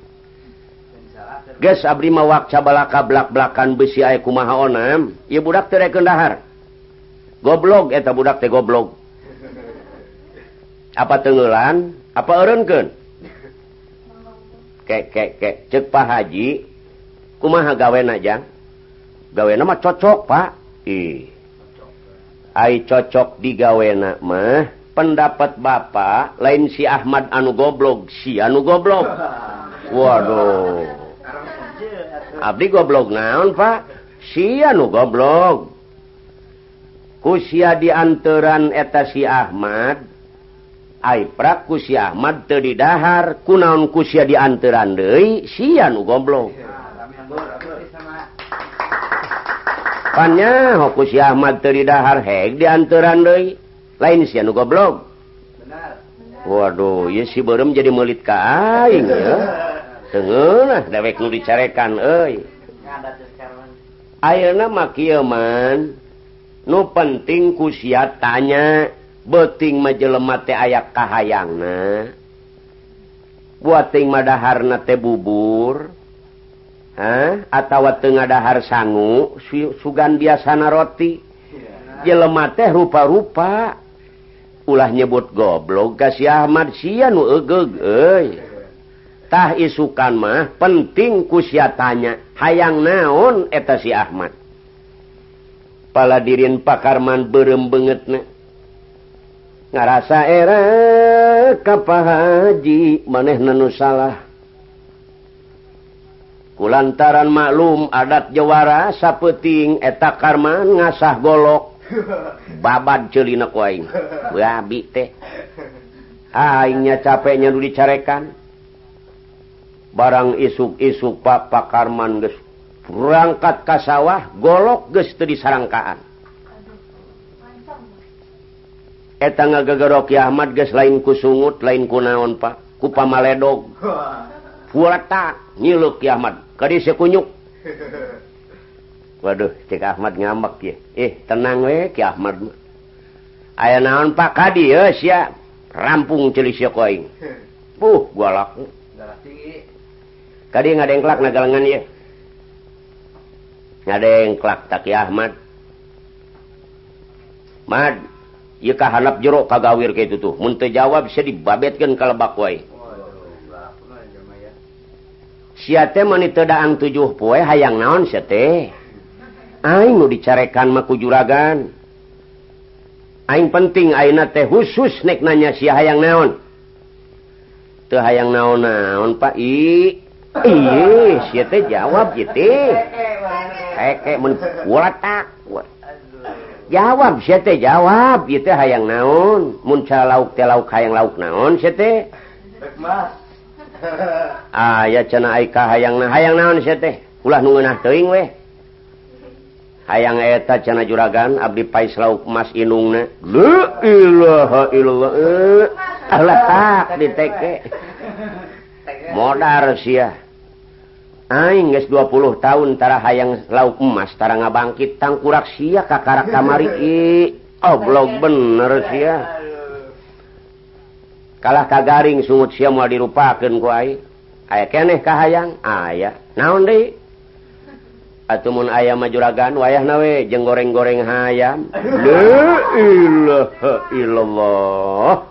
Ges abdi mawak cabalaka belak belakan besi aya kumaha onam ieu budak teu dahar. Goblok eta budak teh goblok. Apa tenggelan apa eureunkeun? Kek kek kek. Cek Pak Haji kumaha gawena jang? Gawena mah cocok Pak. Ih. Ay cocok digawena mah pendapat Bapak lain si Ahmad anu goblok si anu goblok. <laughs> Waduh. Abdi goblok naon Pak? Si anu goblok. Kusia dianteran eta si Ahmad Aiprak kusi Ahmad teu didahar kunaon kusia dianteran deui si anu goblok. Makanya hokus si Ahmad teridahar hek diantaran doi. Lain si anu goblok. Waduh, ya si berem jadi melit ka aing ya. Tengenah dewek nu dicarekan euy. Ayeuna mah kieu man. Nu penting ku tanya beuting mah jelema teh aya kahayangna. Buating mah daharna teh bubur. Eh? atau Tengadahar sanggu sugan biasana roti. Jelemah teh rupa-rupa. Ulah nyebut goblok kasih Ahmad sitah isukan mah penting kusia tanya hayang naon eta si Ahmad? Paladirin Pakarman berem banget ngerasa era kappa Haji maneh nenu salah. kulantaran maklum adat Jawara sapeting eta Karman ngasah golok. <laughs> Babad celina koin babi teh. Aingnya capeknya dulu dicarekan. Barang isuk-isuk Pak Pak Karman geus berangkat ke sawah golok geus teu disarangkaan. Eta ngagegorok Ki Ahmad geus lain kusungut lain kunaon Pak? Kupamaledog <laughs> puletak nyiluk Ki Ahmad. kadi sekunyuk <laughs> waduh cek Ahmad ngambek ya. Eh tenang we ki Ahmad aya naon Pak Kadi ya? Sia rampung ceuli sia koing puh <laughs> gua laku kadi ngadengklak nagalengan ya. Ngadengklak tak ki Ahmad. Mad ieu kahanap jero kagawir kayak itu tuh. Mun teu jawab sia dibabetkeun ka lebak wae siate daang tujuh poe hayang naon sete aing nu dicarekan maku juragan aing penting aina teh khusus nek nanya sia hayang naon. Teu hayang naon naon pak i? Iye sia teh jawab gitu heke mun tak? Jawab sia jawab. Gitu hayang naon. Mun calauk teh lauk hayang lauk naon sia mas. <laughs> Ah, aya cenaika hayang na hayang naon teh? Ulah nu teing weh. Hayang eta cena juragan abdi pais lauk emas inungna. La ilaha illallah eh. ah, alah tak diteke. Modar sia. Aing geus 20 tahun tara hayang lauk emas tara ngabangkit tangkurak sia ka karak kamari i oblog bener sia. kalah kagaring sungut si mau dirupaken kuai aya keneh kahayang? Aya. Naon de atmun ayam majuragan wayah nawe jeng goreng-goreng hayam. Illallah.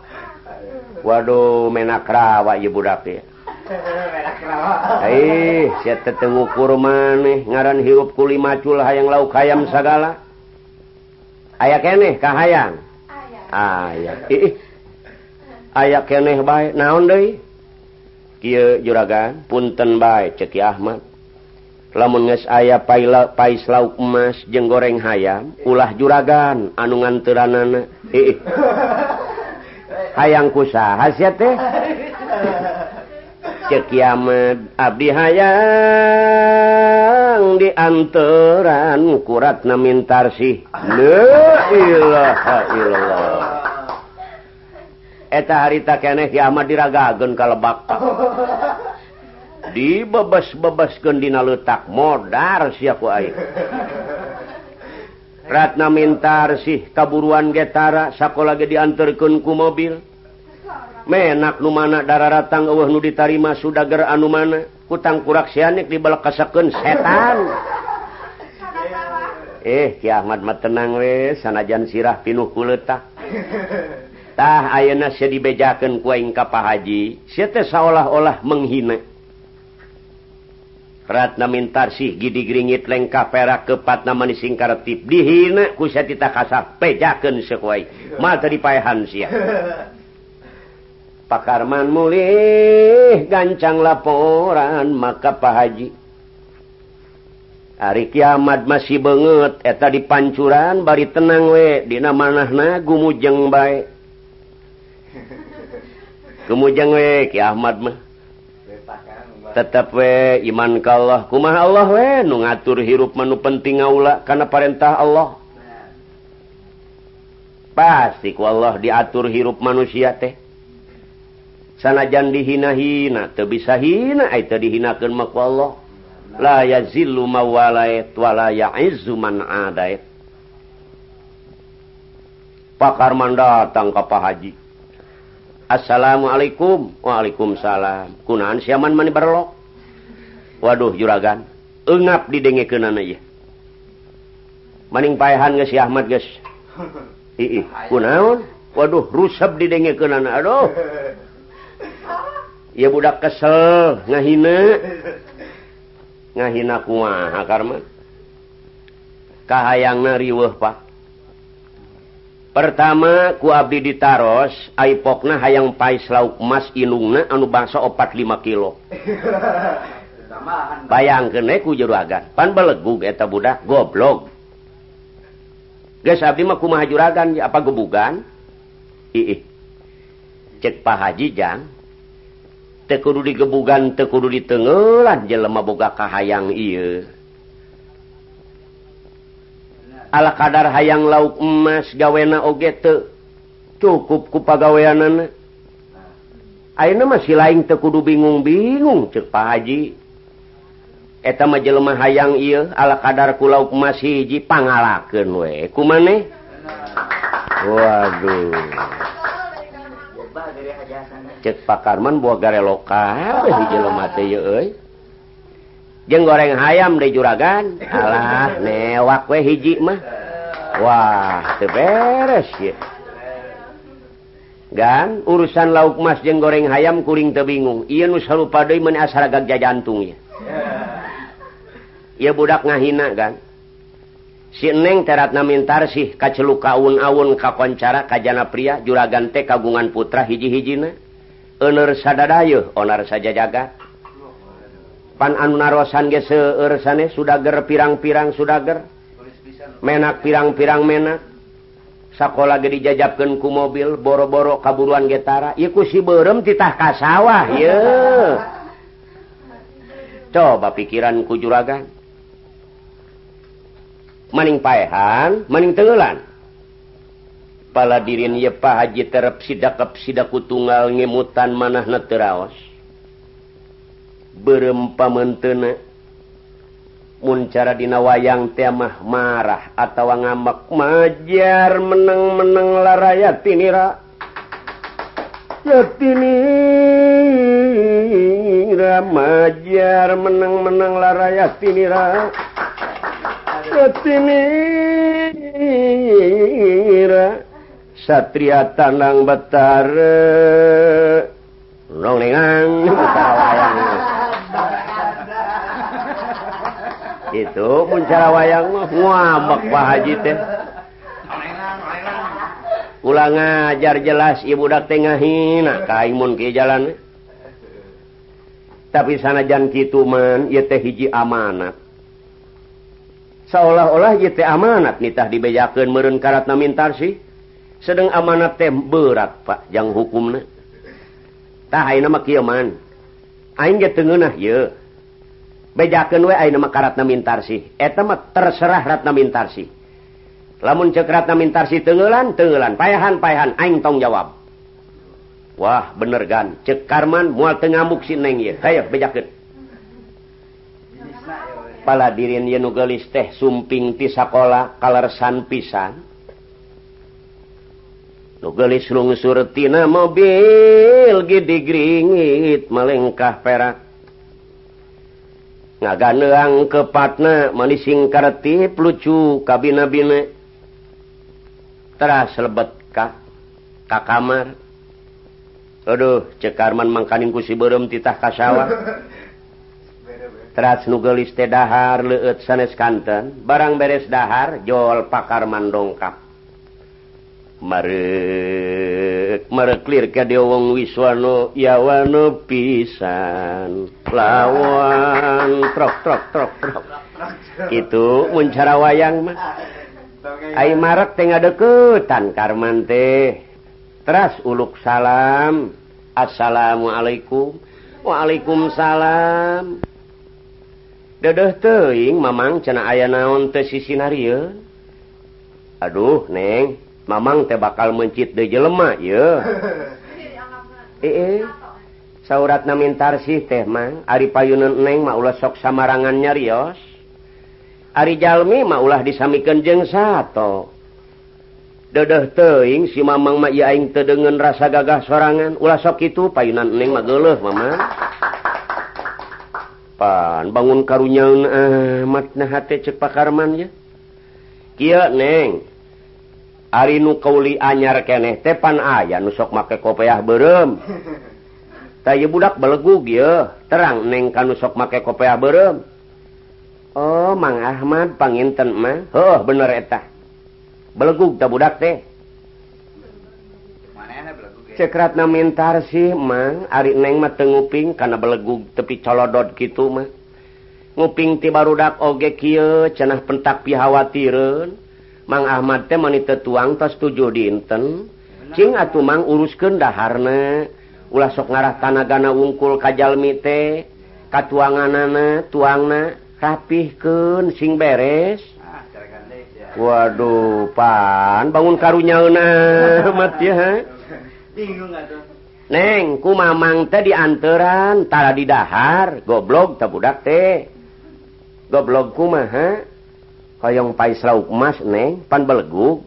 Waduh menak rawa ibu dapi eh saya tetenggu maneh ngaran hirup kuli macul hayang lauk hayam sagala. Aya keneh kahayang? Aya. Ih. aya keneh baik naon deui? Kieu juragan punten bae ceki Ahmad. Lamun geus aya paila pais lauk emas jeung goreng hayam ulah juragan anu nganteranana. Eh, <laughs> hayang kusaha sia teh. <laughs> Cek kiamat abdi hayang dianturan kurat namintarsih la ilaha illallah. eta harita keeh kiamat diragagen kalebak. Dibebes-bebeskendina letak modar siku air Ratna mintar sih kaburuan getara sakola lagi diantarkanku mobil. Menak nu mana darah ratang uh nu ditarima sudagar anu mana hutang kurak sinik dibelakasaken setan. Eh kiamat matenang we sanajan sirah pinuhku letak tah ayeuna sia dibejakeun ku aing ka Haji. Sia teh saolah-olah menghina. Ratna mintar sih gidi gringit perak kepat nama nising dihina ku sia tita kasah pejakeun sekuai mal tadi paehan sia. Pakarman mulih gancang laporan maka Pak Haji. Ari kiamat masih banget eta dipancuran bari tenang we. Dina manahna gumujeng bae. kemujang we Ki Ahmad mah. Tetap we iman ka Allah. Kumaha Allah we nu ngatur hirup manu penting ngaula karena perintah Allah. Pasti ku Allah diatur hirup manusia teh. Sanajan dihina-hina teu bisa hina eta dihinakeun mah ku Allah. La yazillu mawalait wa la ya'izzu man adait. Pakar mandatang ka Pak Haji. Assalamualaikum. Waalaikumsalam. Kunaan siaman mani berlok Waduh juragan. Engap didenge ke aja maning payahan geus si Ahmad guys <laughs> Ii, kunaon? Waduh rusep didenge ke nana aduh. <laughs> Ya budak kesel ngahina. Ngahina kumaha karma? Kahayang riweuh pak. pertama ku Abdi ditaros Aipokna hayang pais lauk emas inungna anu bangsa opat 5 kilo bayang kene eh ku juragan pan belegug eta budak goblok Guys abdi mah kumaha juragan apa gebugan? ih Cek Pak Haji jang. Teu kudu digebugan, teu kudu ditengelan jelema boga kahayang ieu. ala kadar hayang lauk emas gawena oge cukup ku kupagawean Aina masih lain tekudu bingung-bingung cepa Haji. Eta mah jelema hayang iya ala kadar ku lauk emas hiji pangalakeun we. Kumane waduh. Cek pakarman buah gare lokal hiji jelema teh euy jeng goreng ayam di juragan. <laughs> Alah newak we hiji mah. Wah beres ya gan urusan lauk mas jeng goreng ayam kuring tebingung iya nu sarupa deui men asal gagja jantungnya iya budak ngahina kan si neng teratna mintar sih kaceluk kaun-aun kakoncara kajana pria juragan teh kagungan putra hiji-hijina ener sadadayeuh onar saja jagat pan anu narosan ge seueur saneh sudager pirang-pirang sudager. Menak pirang-pirang menak. Sekolah ge dijajabkeun ku mobil boro-boro kaburuan getara iku si beureum titah ka sawah ye. Coba pikiran ku juragan. Maning paehan maning tenggelan pala dirin ye pa haji terep sidakep sidaku tunggal ngemutan manahna teraos berempamentenamuncaradina wayang temah marah atau ngamak majar menang-menang lara yatinira yatinira majar menang-menang lara yatinira yatinira satria tanang betare nong lengang <laughs> wayang itu pun cara wayang mah Pak Haji teh. Ulang ngajar jelas ibu dak tengah hina kaimun ke jalan. Tapi sanajan kitu man ieu teh hiji amanat. Seolah-olah ieu teh amanat nitah dibejakeun meureun karatna mintar sih. Sedang amanat teh berat Pak yang hukumna. Tah ayeuna mah kieu man. Aing ge teu ngeunah bejakan we ay nama karatna mintarsi eta mah terserah ratna mintar sih. Lamun cek ratna mintarsi tenggelan tenggelan. Payahan payahan aing tong jawab. Wah bener gan. Cek karman mual tengamuk si neng ye kayak bejakan pala dirin ye nugelis teh sumping ti sakola kalersan pisan. Nugelis lungsur tina mobil gede gringit melengkah perak. ngaganeang kepatna manising kartip lucu kabinabine teras lebet ka ka kamar. Aduh cekarman mangkaning ku si berem titah kasawa teras nugelis teh dahar leueut sanes kanten. Barang beres dahar jol pakar mandongkap. mereklir ke de wong Wiswano yawano pisan. Lawan trok trok trok trok. Itu muncara wayang mah. Ay marek teh ngadeukeutan karman teh. Teras uluk salam. Assalamualaikum. Waalaikumsalam. Dedeh teuing mamang cenah aya naon teh sisi Aduh neng. Mamang teh bakal mencit de jelema ye. Saurat sih teh mang. Ari payunun neng maulah sok samarangan nyarios. Ari Jalmi maulah disamikan jeng satu dedeh teing si Mamang ma yaing tedengen rasa gagah sorangan. Ulah sok itu payunan neng mah geleh mama pan bangun karunya amat ah, nah hati cek pakarman ya kia neng. Ari nu kauli anyar keneh tepan aya nusok make kopeah berem <laughs> tay budak belegug ye terang neng kan nusok make kopeah berem Oh Mang Ahmad panginten mah. Oh bener eta. Belegug tak budak teh. Cekrat na mintar sih mang. Ari neng mah nguping kana belegug tepi colodot gitu mah. Nguping ti barudak oge kieu cenah pentak pihawatirun Mang Ahmad teh teu tuang tos tujuh dinten. Cing atuh mang uruskeun daharna. Ulah sok ngarah tanagana wungkul kajalmi teh. Katuanganana tuangna rapihkeun sing beres. Waduh pan bangun karunyauna <laughs> mat ya ha? Neng ku mamang teh dianteran tara di dahar. Goblok teh budak teh. Goblok kumaha hoyong pai lauk emas neng. Pan beleguk.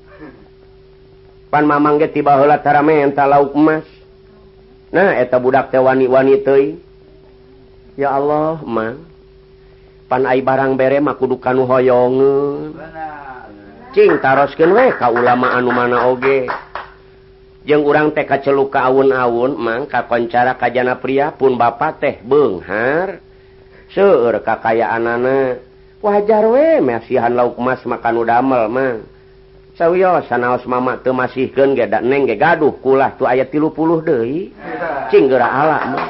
Pan mamang ge tiba heula tara menta lauk emas. Nah eta budak teh wani-wani teuy. Ya Allah mang pan ai barang bere mah kudu kanu hoyongeun cing taroskeun we ka ulama anu mana oge. Jeung urang teh kaceluk ka awun-awun mang kakoncara ka jana pria pun bapak teh beunghar seueur kakayaanana wajar we mesihan lauk emas makan udamel mah. Sawiyo sanaos mama teu masihkeun ge neng ge gaduh kulah tu aya 30 deui. Cing geura ala mah.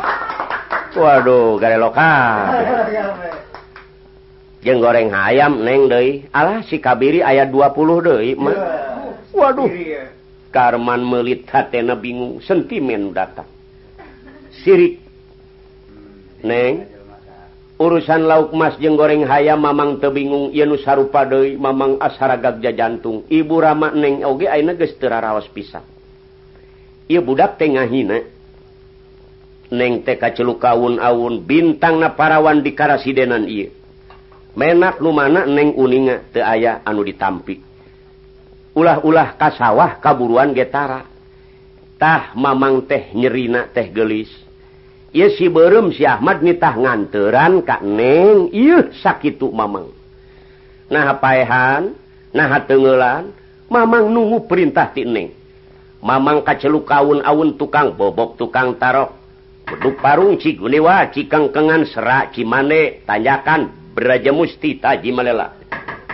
Waduh gare lokal jeung goreng ayam neng deui. Alah si kabiri aya 20 deui mah. Waduh karman meulit hatena bingung sentimen datang. Sirik. Neng urusan lauk Mas jeung goreng hayam Mamang tebingung sarupa deui Mamang asharagagja jantung. Ibu Rama neng oge geus teu raraos pisan. Ieu budak tengah hina neng teh kaceluk kaun-aun bintang na parawan di karasidenan ieu. Menak lumana neng uninga teu aya anu ditampi. Ulah-ulah kasawah kaburuan getara tah Mamang teh nyerina teh gelis. Iye si berem si Ahmad nitah nganteran Kak neng. Iuh sakit Mamang. Nah paehan nah tengelan? Mamang nunggu perintah tineng Mamang kacelu kaun aun tukang bobok tukang tarok. Beduk parung cigunewa cikangkengan serak cimane tanyakan beraja musti taji malela.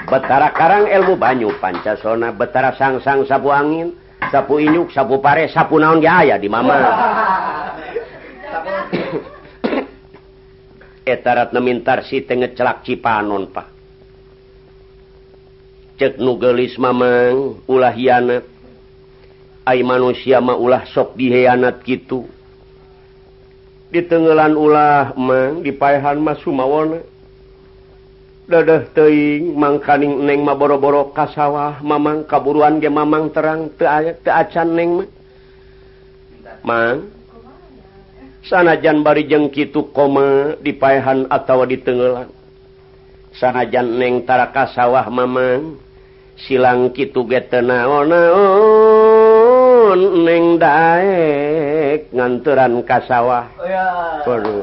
Betara Karang elmu Banyu Pancasona Betara sangsang sabu angin sapu inyuk sapu pare sapu naon ya aya di Mamang. <laughs> <coughs> etarat nemintar si tengecelak cipanon pak. Cek nugelis mamang ulah hianat. Ay manusia ma ulah sok dihianat gitu. Ditengelan ulah mang dipaehan mas sumawona. Dadah teing mangkaning neng ma boro-boro kasawah mamang kaburuan ge mamang terang te, te acan neng ma. mang sanajan bari jengkitu koma dipaehan atau ditengelan sanajan nengtara kasawah Mamang silang kitu gete naon neng daek nganturan kasawah oh,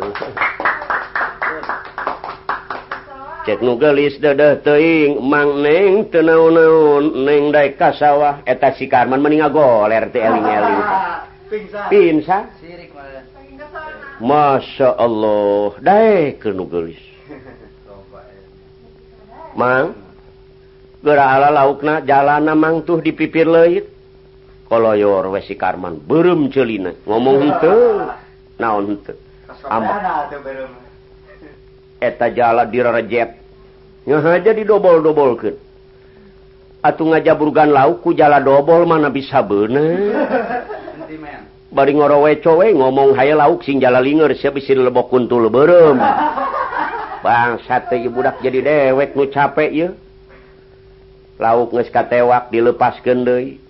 cek nugelis dadah teing mang neng tenaon-naon neng daek kasawah eta si Karman mending goler teh eling-eling. Ah, pingsan. Pingsan. Sirik mah Masya Allah. Dae kenugelis Mang gerahala laukna jalana mangtuh di pipir leit koloyor wesi karman berem celina. Ngomong henteu naon hente Ama. Eta jala dirarejep nyahaja didobol-dobolkan atuh ngajaburgan lauk ku jala dobol mana bisa bener bari ngorowe cowe ngomong hay lauk sing jalalinnger siap si lebok kuntul berem <laughs> bang sate budak jadi dewek nu capek ya lauk ngeska tewak dilepas gendei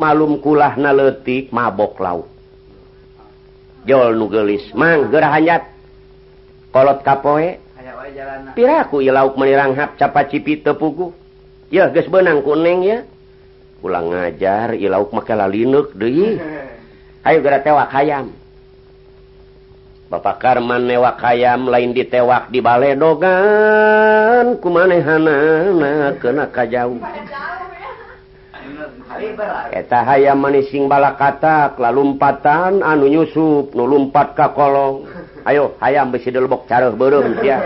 malum kulah na letik mabok lauk. Jol nu gelis mang gerah hanyat. Kolot kapoe. Piraku ya lauk meniranghap capacipi tepugu ya ges benang kuning ya pulang ngajar ilauk make lalinek deui. ayam Bapak Karman newak ayam lain ditewak di balai dogan. Ku na kena kajauh eta hayam manising balakatak lalumpatan anu nyusup nu lumpat ka kolong. Ayo hayam besi delebok careuh beureum sia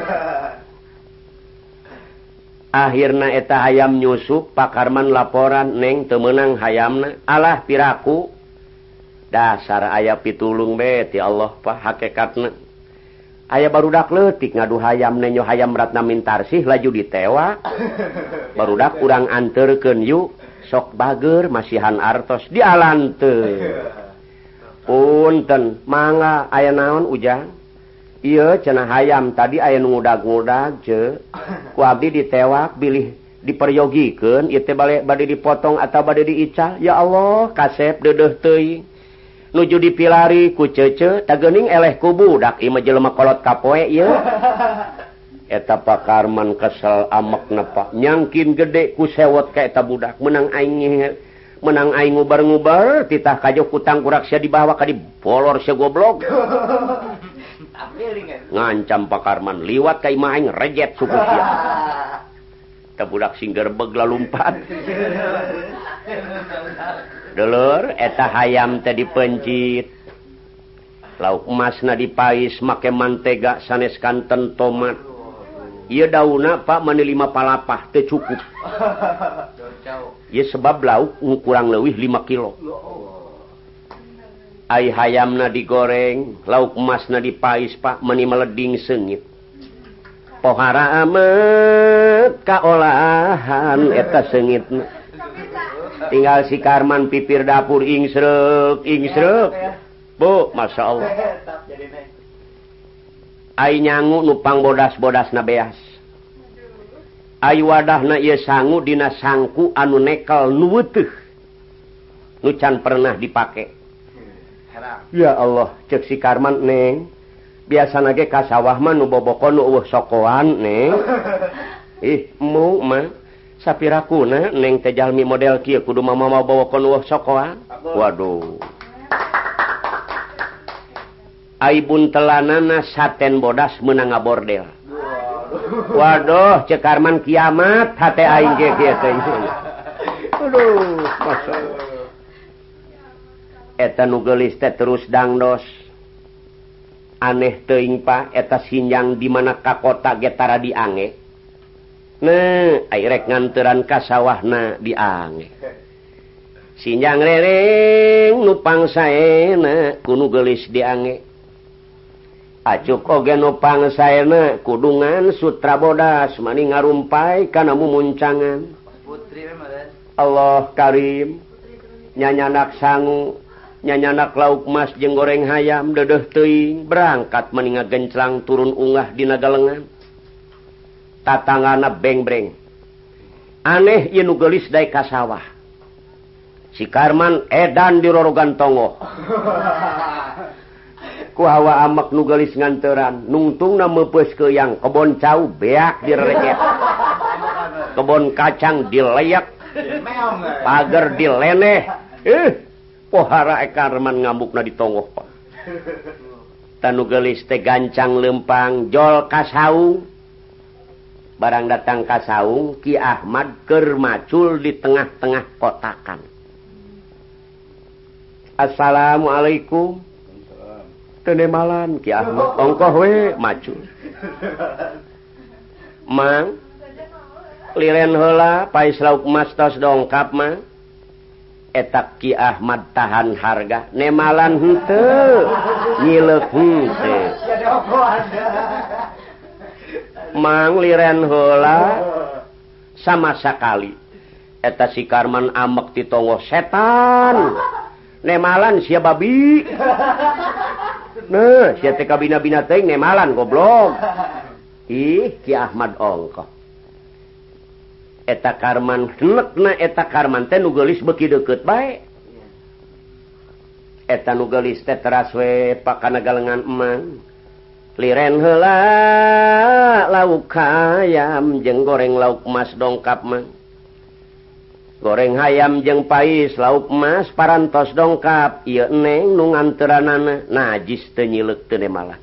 akhirna eta hayam nyusup Pak Karman laporan neng teu meunang hayamna. Alah piraku. dasar ayah pitulung beti Allah Pak hakekatna aya barudak letik ngadu hayam nenyo hayam ratna mintarsih laju ditewa. <laughs> Barudak kurang anterken yuk sok bager masihan artos dialante <laughs> punten manga aya naon ujang? Iya cenah hayam tadi aya ngudag-ngudag je <laughs> ku abdi ditewak bilih diperyogikan itu balik badai dipotong atau badai diical. Ya Allah kasep dedeh teing nuju dipilari ku cece tagening eleh kubudak Ijelma kolot kapoe <laughs> eta pakarman kesel amek nepak nyangkin gede ku sewot ka eta budak. Menang aing menang aing ngubar-ngubar titah kajjo kutang kuraksia dibawa ka dibolor sia goblok. <laughs> Ngancam pakarman liwat ka maing rejet suku sia. <laughs> Eta budak begla lalumpat dulur eta hayam tadi pencit lauk emas na dipais make mantega sanes kanten tomat. Ia dauna pak menilima palapah teh cukup. <laughs> Ia sebab lauk kurang lebih 5 kilo. Ai hayam na digoreng lauk emas na dipais pak meni meleding sengit. Pohara amat kaolahan eta seungitna tinggal si Karman pipir dapur Ingsrek Ingsrek Bu Masya Allah. Ay nyangu nupang bodas-bodas nabeas Ay wadah na iya sangu dina sangku anu nekel nuweteh Nucan pernah dipakai Ya Allah cek si Karman neng. Biasa nage kasawahman nu boboko nu sokoan neng. <laughs> Ih mu mah. sapiraku neng tejalmi model Ki kudu mama mau bawa kon sokoan waduh. Aibun telanana saten bodas menanga bordel. Waduh. Cekarman kiamat H eta nugeliste terus dangdos. Aneh teuing Pak eta Sinjang di mana kakota getara diange Airrek nganteran kasawahna diange. Sinjang rereng nupang saena kuno gelis diange. Acuk oge nupang saena kudungan sutra bodas mani ngarumpai kana mumuncangan. Allah karim nyanyanak sangu nyanyanak lauk mas jeng goreng hayam dedeh teing berangkat meninga genclang turun ungah di naga lengan. tatangana bengbreng. Aneh ynu gelis da ka sawah. Si Karman edan dirorogan tongo. <laughs> Ku hawa amak nu gelis nganteran nungtung na mepes ke yang kebon cau beak direket kebon kacang dileyak pagar dileneh eh pohara e Karman ngambuk na ditongo Pak <laughs> tanu gelis teh gancang lempang jol kasaung barang datang kasaung Ki Ahmad kermacul di tengah-tengah kotakan. Assalamualaikum. Tene malam Ki Ahmad. Ongkoh we macul. Mang liren heula pais lauk mastos dongkap mah etak Ki Ahmad tahan harga. Nemalan henteu nyileuk henteu. mang liren hola oh. sama sekali eta si Karman amek ditongo setan. Nemalan sia babi. <laughs> Nah teh kabina-bina teuing nemalan goblok. <laughs> Ih Ki Ahmad ongko eta Karman kenekna eta Karman teh nugelis beuki deukeut bae. Eta nu geulis teh teraswe pakana galengan emang liren hela lauk hayam jeng goreng lauk emas dongkap mah. Goreng hayam jeng pais lauk emas parantos dongkap iya eneng nungan teranana najis tenyilek tene malah.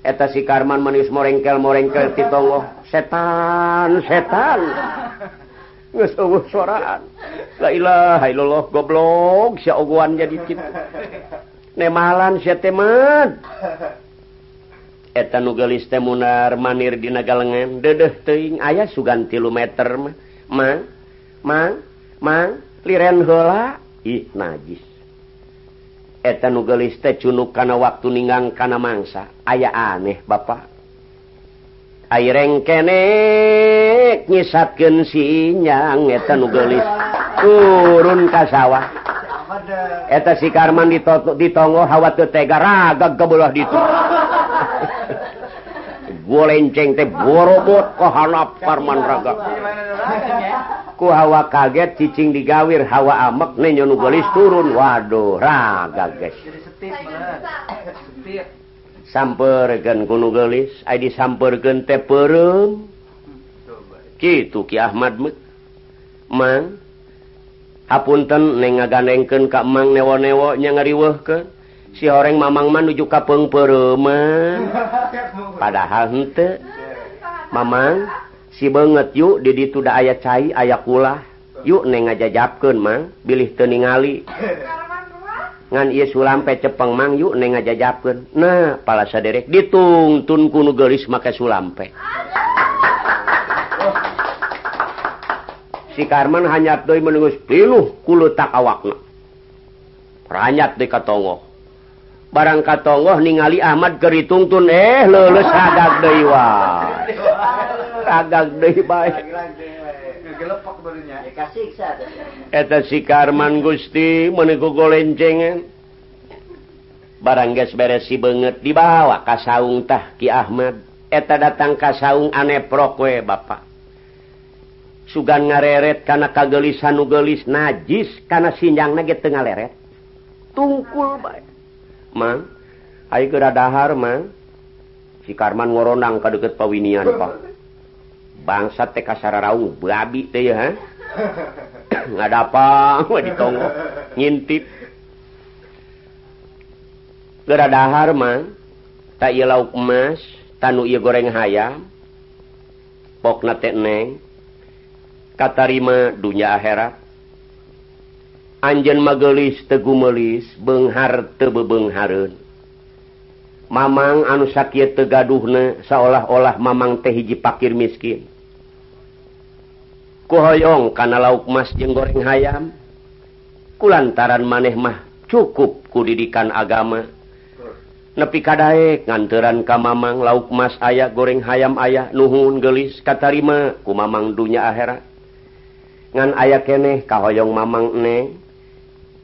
Eta si karman manis morengkel morengkel titongo setan setan. Ngesungguh suaraan la ilaha illallah goblok sia oguan jadi kitu nemalan sya temat eta nugelis teh munar manir di galengan dedeh teing ayah sugan 3 meter mah. Mang mang mang liren heula. Ih najis. Eta nugelis teh cunuk kana waktu ninggang kana mangsa. Aya aneh bapak. Aireng kene nyisatkeun sinyang eta nugelis turun ka sawah. Eta si Karman ditoto ditongo hawa teu tega raga gebelah ditu. bolenceng teh borobot kohana parmanraga ku hawa kaget cicing digawir hawa amek nenyo nyonu gelis turun. Waduh raga guys. Samperkan kuno gelis. Ay disamperkan teh perem. Gitu ki Ahmad mek mang hapunten neng ngagandengkeun ka emang newo-newo nya ngariweuhkeun. si horeng Mamang manuju ka perma <laughs> padahal henteu. Mamang si banget yuk ditu da aya cai aya kulah. Yuk neng ngajajapkeun mang. Bilih teu ningali. Ngan ieu sulampe cepeng mang yuk neng ngajajapkeun. Nah pala saderek ditungtun kuno gelis make sulampe si Karman hanyat doi menengus piluh kulu tak awakna. Ranyat di katongo barang katonggoh ningali Ahmad keri tungtun eh lulus agak dewa agak kasiksa. eta si Karman Gusti menegu golencengan. Barang geus beres si beungeut dibawa ka saung tah Ki Ahmad. Eta datang ka saung aneprok prokwe Bapak. Sugan ngareret kana kagelisan nugelis najis kana sinjangna ge teu ngaleret tungkul bae. Mang. Ayo geura dahar Mang. Si Karman ngoronang ka deket pawinian Pak. Bangsa teh kasar babi teh ya <coughs> nggak ada apa <laughs> nggak ditongo ngintip. Geura dahar Mang tak ieu lauk emas tanu ieu goreng hayam pokna teh neng katarima dunya akhirat. Anjen magelis tegumelis Benghar tebebengharun Mamang anu sakit tegaduhna seolah-olah mamang teh hiji pakir miskin. Kuhoyong kana lauk mas jeung goreng hayam. Kulantaran maneh mah cukup kudidikan agama. Nepi kadaek nganteran ka mamang lauk mas ayah goreng hayam ayah nuhun gelis katarima ku mamang dunya akhirat. Ngan ayah keneh kahoyong mamang neng.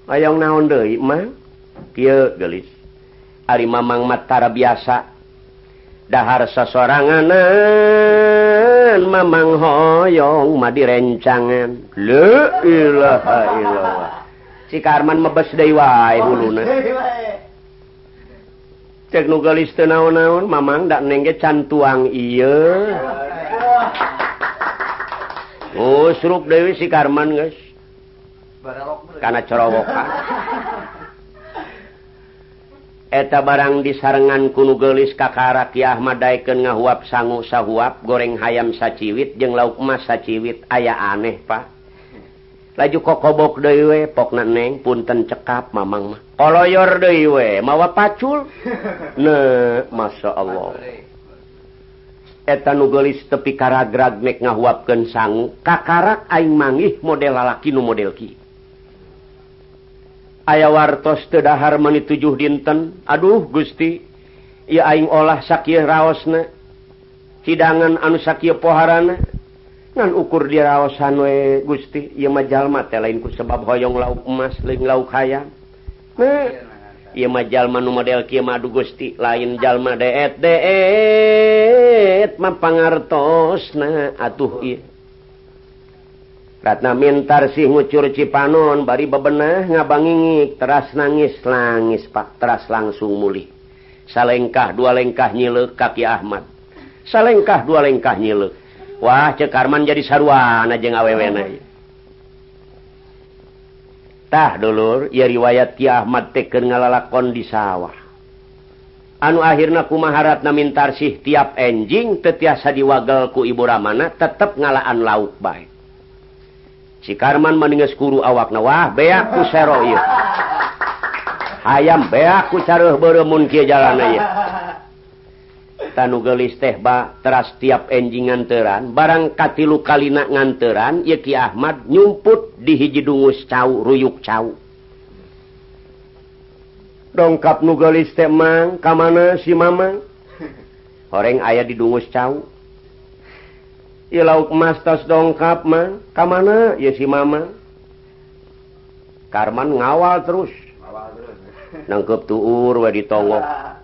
ayaang naon de gelis. Ari Mamang Matara biasa. Dahar sasoranganan Mamang hoyong madi si Cikarman mebes dewa teu naon-naun Mamang ndak nengge can tuang ieu Oh suruk Dewi si Karman guys. karena corowokan eta barang disarengan kuno gelis kakara Ahmad Daiken ngahuap sangu sahuap goreng hayam saciwit jeung lauk emas saciwit aya aneh Pak. Laju kokobok dewe pok neneng punten cekap mamang mah. Koloyor dewe mawa pacul. Ne masya Allah. Eta nugelis tepi karagrag mek ngahuapkeun sangu kakarak aing mangih model lalaki nu model ki. aya wartos tedahar meni tujuh dinten. Aduh Gusti. Ia aing olah sakir raosna. Hidangan anu sakir poharana. Ngan ukur di raosan we Gusti. Ia majal teh lainku sebab hoyong lauk emas ling lauk hayang. Nah, ia majalma nu model kieu madu Gusti. Lain jalma deet deet mapangartosna atuh ieu. Ratna mintar sih ngucur Cipanon bari bebenah ngabangingik teras nangis langis Pak teras langsung mulih. Salengkah dua lengkah nyilek kaki Ahmad. Salengkah dua lengkah nyilek. Wah cekarman jadi saruan aja ngawewena. Tah dulur, ya riwayat Ki Ahmad teken ngalalakon di sawah. Anu akhirna kumaharatna mintar sih tiap enjing tetiasa diwagel ku ibu ramana tetep ngalaan lauk baik. si Karman meningeskuru awak nawah beak kusero iya. Ayam beak kucaruh beremun kia jalan iya. Tanu gelis teh ba teras tiap enjing nganteran barang katilu kalina nganteran ya Ki Ahmad nyumput di hiji dungus cau ruyuk cau. Dongkap nu gelis teh mang kamana si mama orang ayah di dungus cau. lauk Mastas dongkap mah. Ka mana? Ya si mama. Karman ngawal terus. Nangkep tuur wa ditogok <laughs>